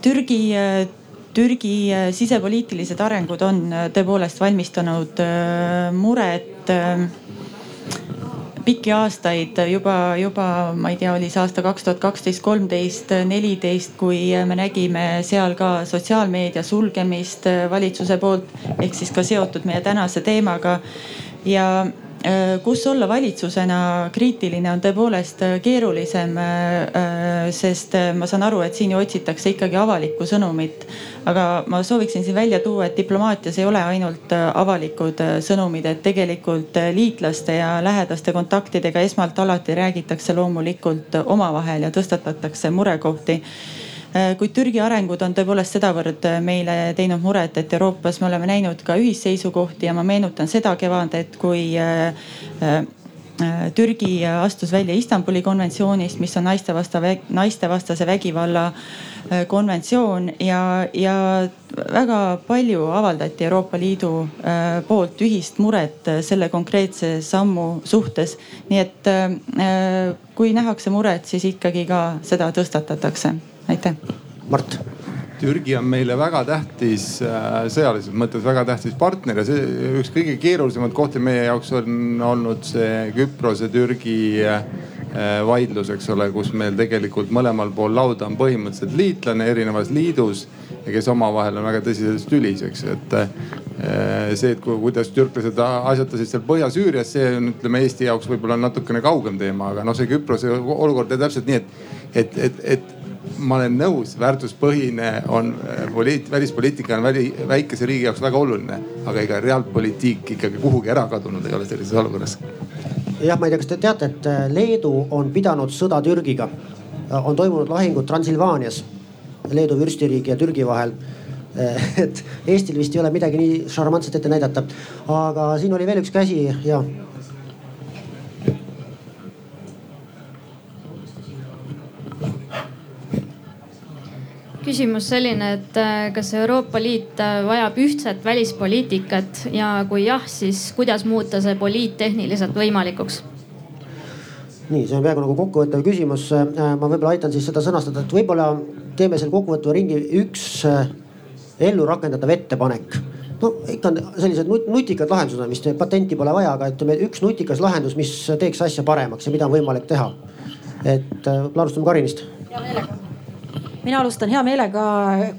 Türgi Türgi sisepoliitilised arengud on tõepoolest valmistanud äh, muret pikki aastaid juba, juba ma ei tea, oli see aasta kaks tuhat kaksteist, kolmteist, neliteist, kui me nägime seal ka sotsiaalmeedia sulgemist valitsuse poolt ehk siis ka seotud meie tänase teemaga. Ja kus olla valitsusena kriitiline on tõepoolest äh, keerulisem, äh, sest ma saan aru, et siin ju otsitakse ikkagi avalikku sõnumit. aga ma sooviksin siin välja tuua, et diplomaatias ei ole ainult avalikud sõnumid, et tegelikult liitlaste ja lähedaste kontaktidega esmalt alati räägitakse loomulikult omavahel ja tõstatatakse murekohti Äh, kuid Türgi arengud on tõepoolest sedavõrd äh, meile teinud muret, et Euroopas me oleme näinud ka ühisseisukohti ja ma meenutan seda kevadet, kui äh, Türgi astus välja Istanbuli konventsioonist, mis on naistevasta, naistevastase vägivalla konventsioon ja, ja väga palju avaldati Euroopa Liidu poolt ühist muret selle konkreetse sammu suhtes. nii et kui nähakse muret, siis ikkagi ka seda tõstatatakse aitäh. Mart Türgi on meile väga tähtis, äh, sõjalises mõttes väga tähtis partner ja see üks kõige keerulisemaid kohti meie jaoks on olnud see Küprose, Türgi äh, vaidlus, eks ole, kus meil tegelikult mõlemal pool lauda on põhimõtteliselt liitlane erinevas liidus ja kes omavahel on väga tõsises tülis, eks, et äh, see, et kuidas türklased asjatasid seal Põhja-Süürias, see on, ütleme Eesti jaoks võib-olla natukene kaugem teema, aga noh, see Küprose olukord on täpselt nii, et, et, et, et ma olen nõus, väärtuspõhine on äh, poliit-, välispoliitika on väli, väikese riigi jaoks väga oluline, aga ega reaalpoliitik ikkagi kuhugi ära kadunud ei ole sellises olukorras. jah, ma ei tea, kas te teate, et äh, Leedu on pidanud sõda Türgiga. on toimunud lahingud Transilvaanias, Leedu vürstiriigi ja Türgi vahel et Eestil vist ei ole midagi nii šarmantset ette näidata. aga siin oli veel üks käsi ja küsimus selline, et äh, kas Euroopa Liit äh, vajab ühtset välispoliitikat ja kui jah, siis kuidas muuta see poliittehniliselt võimalikuks? nii, see on peaaegu nagu kokkuvõttev küsimus. Äh, ma võib-olla aitan siis seda sõnastada, et võib-olla teeme selle kokkuvõtva ringi üks ellu rakendatav ettepanek no ikka sellised nutikad lahendused on, vist patenti pole vaja, aga ütleme üks nutikas lahendus, mis teeks asja paremaks ja mida on võimalik teha. et alustame Karinist. hea meelega mina alustan hea meelega,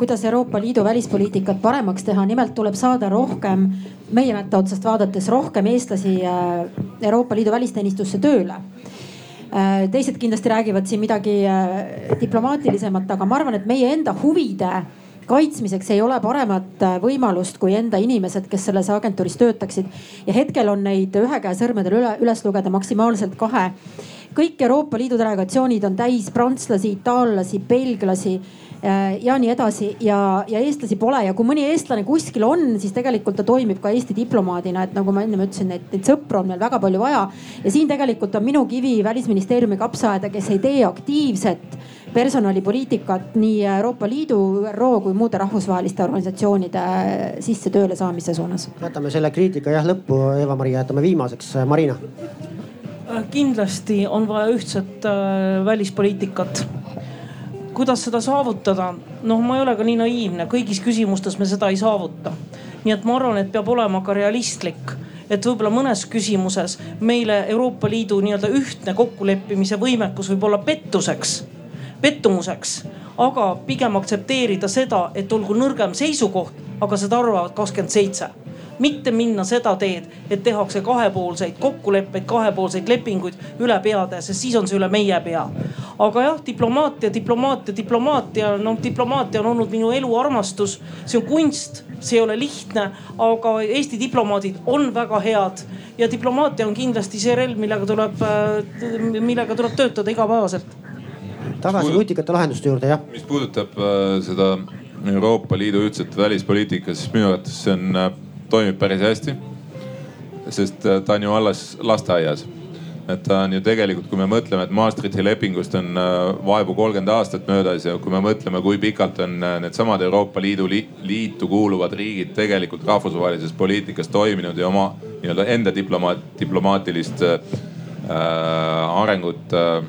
kuidas Euroopa Liidu välispoliitikat paremaks teha. nimelt tuleb saada rohkem, meie mätta otsast vaadates rohkem eestlasi äh, Euroopa Liidu välisteenistusse tööle äh, teised kindlasti räägivad siin midagi äh, diplomaatilisemat, aga ma arvan, et meie enda huvide kaitsmiseks ei ole paremat võimalust kui enda inimesed, kes selles agentuuris töötaksid. ja hetkel on neid ühe käe sõrmedel üle, üles lugeda maksimaalselt kahe kõik Euroopa Liidu delegatsioonid on täis prantslasi, itaallasi, belglasi äh, ja nii edasi ja, ja eestlasi pole ja kui mõni eestlane kuskil on, siis tegelikult ta toimib ka Eesti diplomaadina, et nagu ma ennem ütlesin, et neid sõpru on meil väga palju vaja. ja siin tegelikult on minu kivi välisministeeriumi kapsaaeda, kes ei tee aktiivset personalipoliitikat nii Euroopa Liidu, ÜRO kui muude rahvusvaheliste organisatsioonide sisse tööle saamise suunas. jätame selle kriitika jah lõppu, Eva-Maria, jätame viimaseks. Marina Äh, kindlasti on vaja ühtset äh, välispoliitikat. kuidas seda saavutada? noh, ma ei ole ka nii naiivne, kõigis küsimustes me seda ei saavuta. nii et ma arvan, et peab olema ka realistlik et võib-olla mõnes küsimuses meile Euroopa Liidu nii-öelda ühtne kokkuleppimise võimekus võib olla pettuseks, pettumuseks, aga pigem aktsepteerida seda, et olgu nõrgem seisukoht, aga seda arvavad kakskümmend seitse mitte minna seda teed, et tehakse kahepoolseid kokkuleppeid, kahepoolseid lepinguid üle peade, sest siis on see üle meie pea. aga jah, diplomaatia, diplomaatia, diplomaatia, noh diplomaatia on olnud minu eluarmastus, see on kunst, see ei ole lihtne, aga Eesti diplomaadid on väga head ja diplomaatia on kindlasti see relv, millega tuleb, millega tuleb töötada igapäevaselt tagasi nutikate lahenduste juurde, jah. mis puudutab äh, seda Euroopa Liidu ühtset välispoliitikat, siis minu arvates see on äh, toimib päris hästi. sest äh, ta on ju alles lasteaias. et ta on ju tegelikult, kui me mõtleme, et Maastrichti lepingust on äh, vaevu kolmkümmend aastat möödas ja kui me mõtleme, kui pikalt on äh, needsamad Euroopa Liidu liitu kuuluvad riigid tegelikult rahvusvahelises poliitikas toiminud ja oma nii-öelda enda diplomaat, diplomaatilist äh, arengut äh,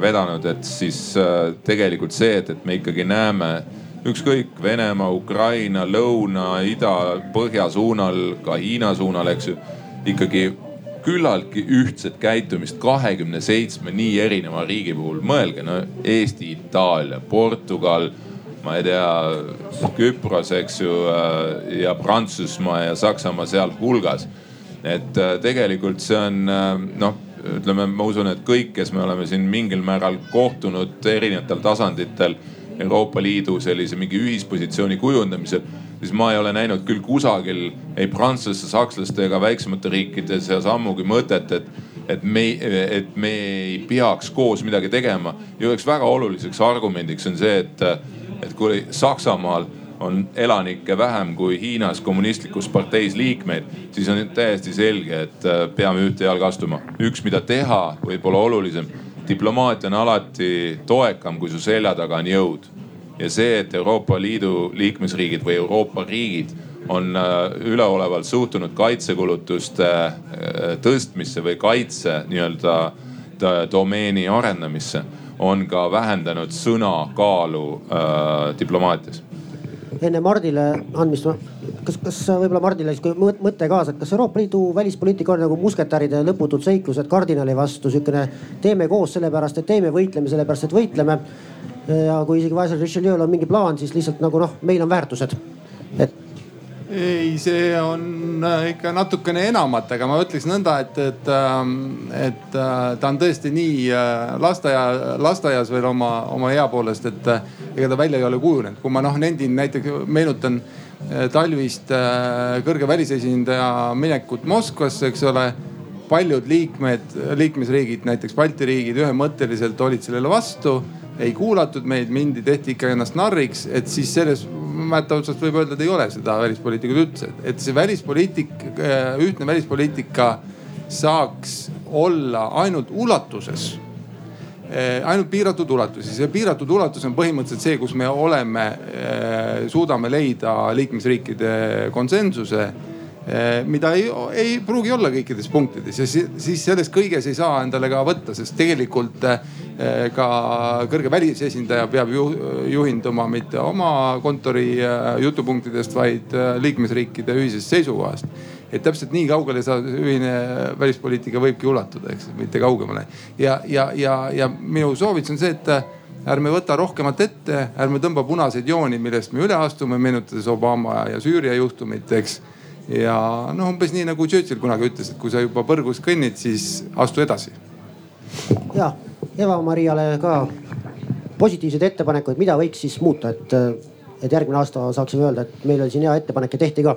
vedanud, et siis äh, tegelikult see, et, et me ikkagi näeme ükskõik Venemaa, Ukraina, lõuna, ida, põhja suunal, ka Hiina suunal, eks ju. ikkagi küllaltki ühtset käitumist kahekümne seitsme nii erineva riigi puhul. mõelge, no Eesti, Itaalia, Portugal, ma ei tea, Küpros, eks ju, äh, ja Prantsusmaa ja Saksamaa sealhulgas. et äh, tegelikult see on noh ütleme, ma usun, et kõik, kes me oleme siin mingil määral kohtunud erinevatel tasanditel Euroopa Liidu sellise mingi ühispositsiooni kujundamisel, siis ma ei ole näinud küll kusagil ei prantslaste, sakslaste ega väiksemate riikide seas ammugi mõtet, et, et me, et me ei peaks koos midagi tegema. ja üheks väga oluliseks argumendiks on see, et, et kui Saksamaal on elanikke vähem kui Hiinas kommunistlikus parteis liikmeid, siis on täiesti selge, et peame ühte jalga astuma. üks, mida teha, võib-olla olulisem diplomaatia on alati toekam, kui su selja taga on jõud. ja see, et Euroopa Liidu liikmesriigid või Euroopa riigid on äh, üleolevalt suhtunud kaitsekulutuste äh, tõstmisse või kaitse nii-öelda domeeni arendamisse, on ka vähendanud sõna kaalu äh, diplomaatias enne Mardile andmist, kas, kas võib-olla Mardile siis mõte kaasa, et kas Euroopa Liidu välispoliitika on nagu musketäride lõputud seiklused kardinali vastu, sihukene teeme koos sellepärast, et teeme, võitleme sellepärast, et võitleme. ja kui isegi vaesel Richelieul on mingi plaan, siis lihtsalt nagu noh, meil on väärtused, et ei, see on äh, ikka natukene enamat, aga ma ütleks nõnda, et, et, ähm, et äh, ta on tõesti nii äh, lasteaia, lasteaias veel oma, oma ea poolest, et ega ta välja ei ole kujunenud. kui ma noh nendin näiteks, meenutan talvist kõrge välisesindaja minekut Moskvasse, eks ole paljud liikmed, liikmesriigid, näiteks Balti riigid ühemõtteliselt olid sellele vastu ei kuulatud meid, mindi, tehti ikka ennast narriks, et siis selles mätta otsast võib öelda, et ei ole seda välispoliitikat üldse, et see välispoliitik, äh, ühtne välispoliitika saaks olla ainult ulatuses äh, ainult piiratud ulatuses. Ja piiratud ulatus on põhimõtteliselt see, kus me oleme, äh, suudame leida liikmesriikide konsensuse mida ei, ei pruugi olla kõikides punktides ja siis sellest kõiges ei saa endale ka võtta, sest tegelikult eh, ka kõrge välisesindaja peab ju, juhinduma mitte oma kontori eh, jutupunktidest, vaid liikmesriikide ühisest seisukohast. et täpselt nii kaugele sa ühine välispoliitika võibki ulatuda, eks, mitte kaugemale. ja, ja, ja, ja minu soovitus on see, et ärme võta rohkemat ette, ärme tõmba punaseid jooni, millest me üle astume, meenutades Obama ja Süüria juhtumit, eks ja noh, umbes nii nagu Churchill kunagi ütles, et kui sa juba põrgus kõnnid, siis astu edasi. ja Eva-Mariale ka positiivseid ettepanekuid, mida võiks siis muuta, et, et järgmine aasta saaksime öelda, et meil oli siin hea ettepanek ja tehti ka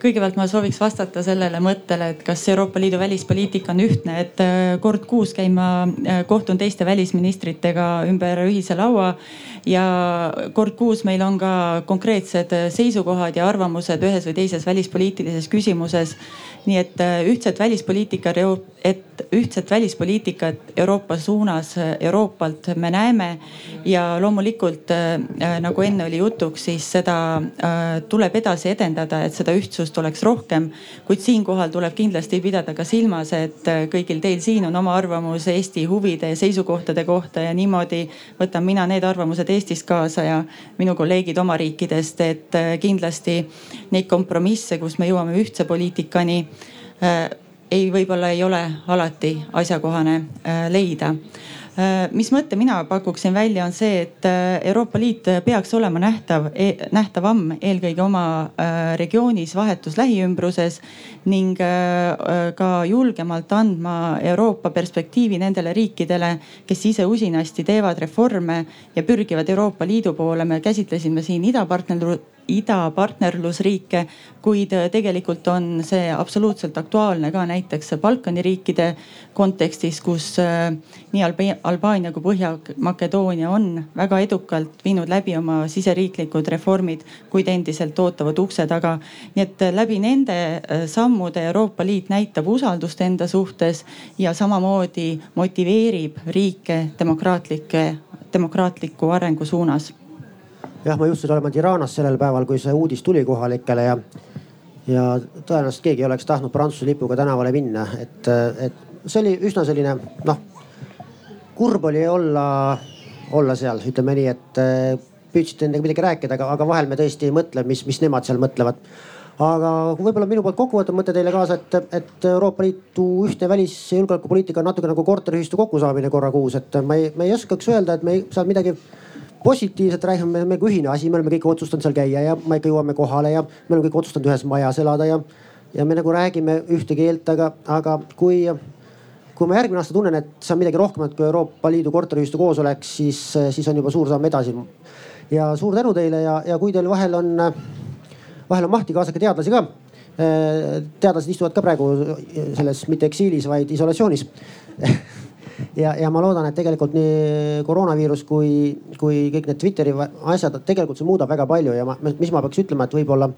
kõigepealt ma sooviks vastata sellele mõttele, et kas Euroopa Liidu välispoliitika on ühtne, et äh, kord kuus käin ma, äh, kohtun teiste välisministritega ümber ühise laua ja kord kuus meil on ka konkreetsed seisukohad ja arvamused ühes või teises välispoliitilises küsimuses. nii et äh, ühtset välispoliitika, et ühtset välispoliitikat Euroopa suunas Euroopalt me näeme ja loomulikult nagu enne oli jutuks, siis seda tuleb edasi edendada, et seda ühtsust oleks rohkem. kuid siinkohal tuleb kindlasti pidada ka silmas, et kõigil teil siin on oma arvamus Eesti huvide ja seisukohtade kohta ja niimoodi võtan mina need arvamused Eestist kaasa ja minu kolleegid oma riikidest, et kindlasti neid kompromisse, kus me jõuame ühtse poliitikani äh, ei, võib-olla ei ole alati asjakohane äh, leida. Äh, mis mõtte mina pakuksin välja, on see, et äh, Euroopa Liit peaks olema nähtav, e-, nähtavam eelkõige oma äh, regioonis, vahetus lähiümbruses ning ka julgemalt andma Euroopa perspektiivi nendele riikidele, kes ise usinasti teevad reforme ja pürgivad Euroopa Liidu poole. me käsitlesime siin idapartnerlust idapartnerlusriike, kuid äh, tegelikult on see absoluutselt aktuaalne ka näiteks Balkani riikide kontekstis, kus äh, nii Albaania kui Põhja-Makedoonia on väga edukalt viinud läbi oma siseriiklikud reformid, kuid endiselt ootavad ukse taga. nii et äh, läbi nende sammude Euroopa Liit näitab usaldust enda suhtes ja samamoodi motiveerib riike demokraatlike, demokraatliku arengu suunas jah, ma juhtusin olema Tiranas sellel päeval, kui see uudis tuli kohalikele ja, ja tõenäoliselt keegi ei oleks tahtnud Prantsuse lipuga tänavale minna, et, et see oli üsna selline noh, kurb oli olla, olla seal, ütleme nii, et püüdsite nendega midagi rääkida, aga, aga vahel me tõesti ei mõtle, mis, mis nemad seal mõtlevad. aga võib-olla minu poolt kokkuvõttev mõte teile kaasa, et, et Euroopa Liidu ühtne välis- ja julgeolekupoliitika on natuke nagu korteriühistu kokkusaamine korra kuus, et ma ei, me ei oskaks öelda, et me seal midagi positiivset räägime, me kui ühine asi, me oleme kõik otsustanud seal käia ja me ikka jõuame kohale ja me oleme kõik otsustanud ühes majas elada ja, ja me nagu räägime ühte keelt, aga, aga kui kui ma järgmine aasta tunnen, et see on midagi rohkemat kui Euroopa Liidu korteriühistu koosolek, siis, siis on juba suur samm edasi. ja suur tänu teile ja, ja kui teil vahel on, vahel on mahti, kaasake teadlasi ka. teadlased istuvad ka praegu selles mitte eksiilis, vaid isolatsioonis [LAUGHS] ja, ja ma loodan, et tegelikult nii koroonaviirus kui, kui kõik need Twitteri asjad, tegelikult see muudab väga palju ja ma, mis ma peaks ütlema, et võib-olla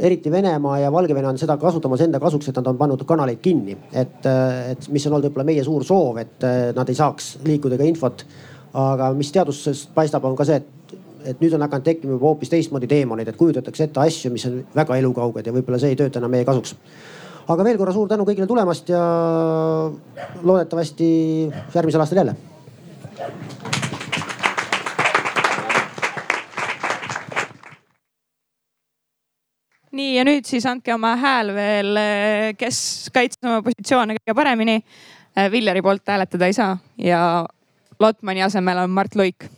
eriti Venemaa ja Valgevene on seda kasutamas enda kasuks, et nad on pannud kanaleid kinni. et, et mis on olnud võib-olla meie suur soov, et nad ei saaks liikuda ka infot. aga mis teadusest paistab, on ka see, et, et nüüd on hakanud tekkima juba hoopis teistmoodi teemonid, et kujutatakse ette asju, mis on väga elukauged ja võib-olla see ei tööta enam meie kasuks. Aga veel korra suur tänu kõigile tulemast ja loodetavasti järgmisel aastal jälle. nii ja nüüd siis andke oma hääl veel, kes kaitses oma positsioone kõige paremini. Villeri poolt hääletada ei saa ja Lotmani asemel on Mart Luik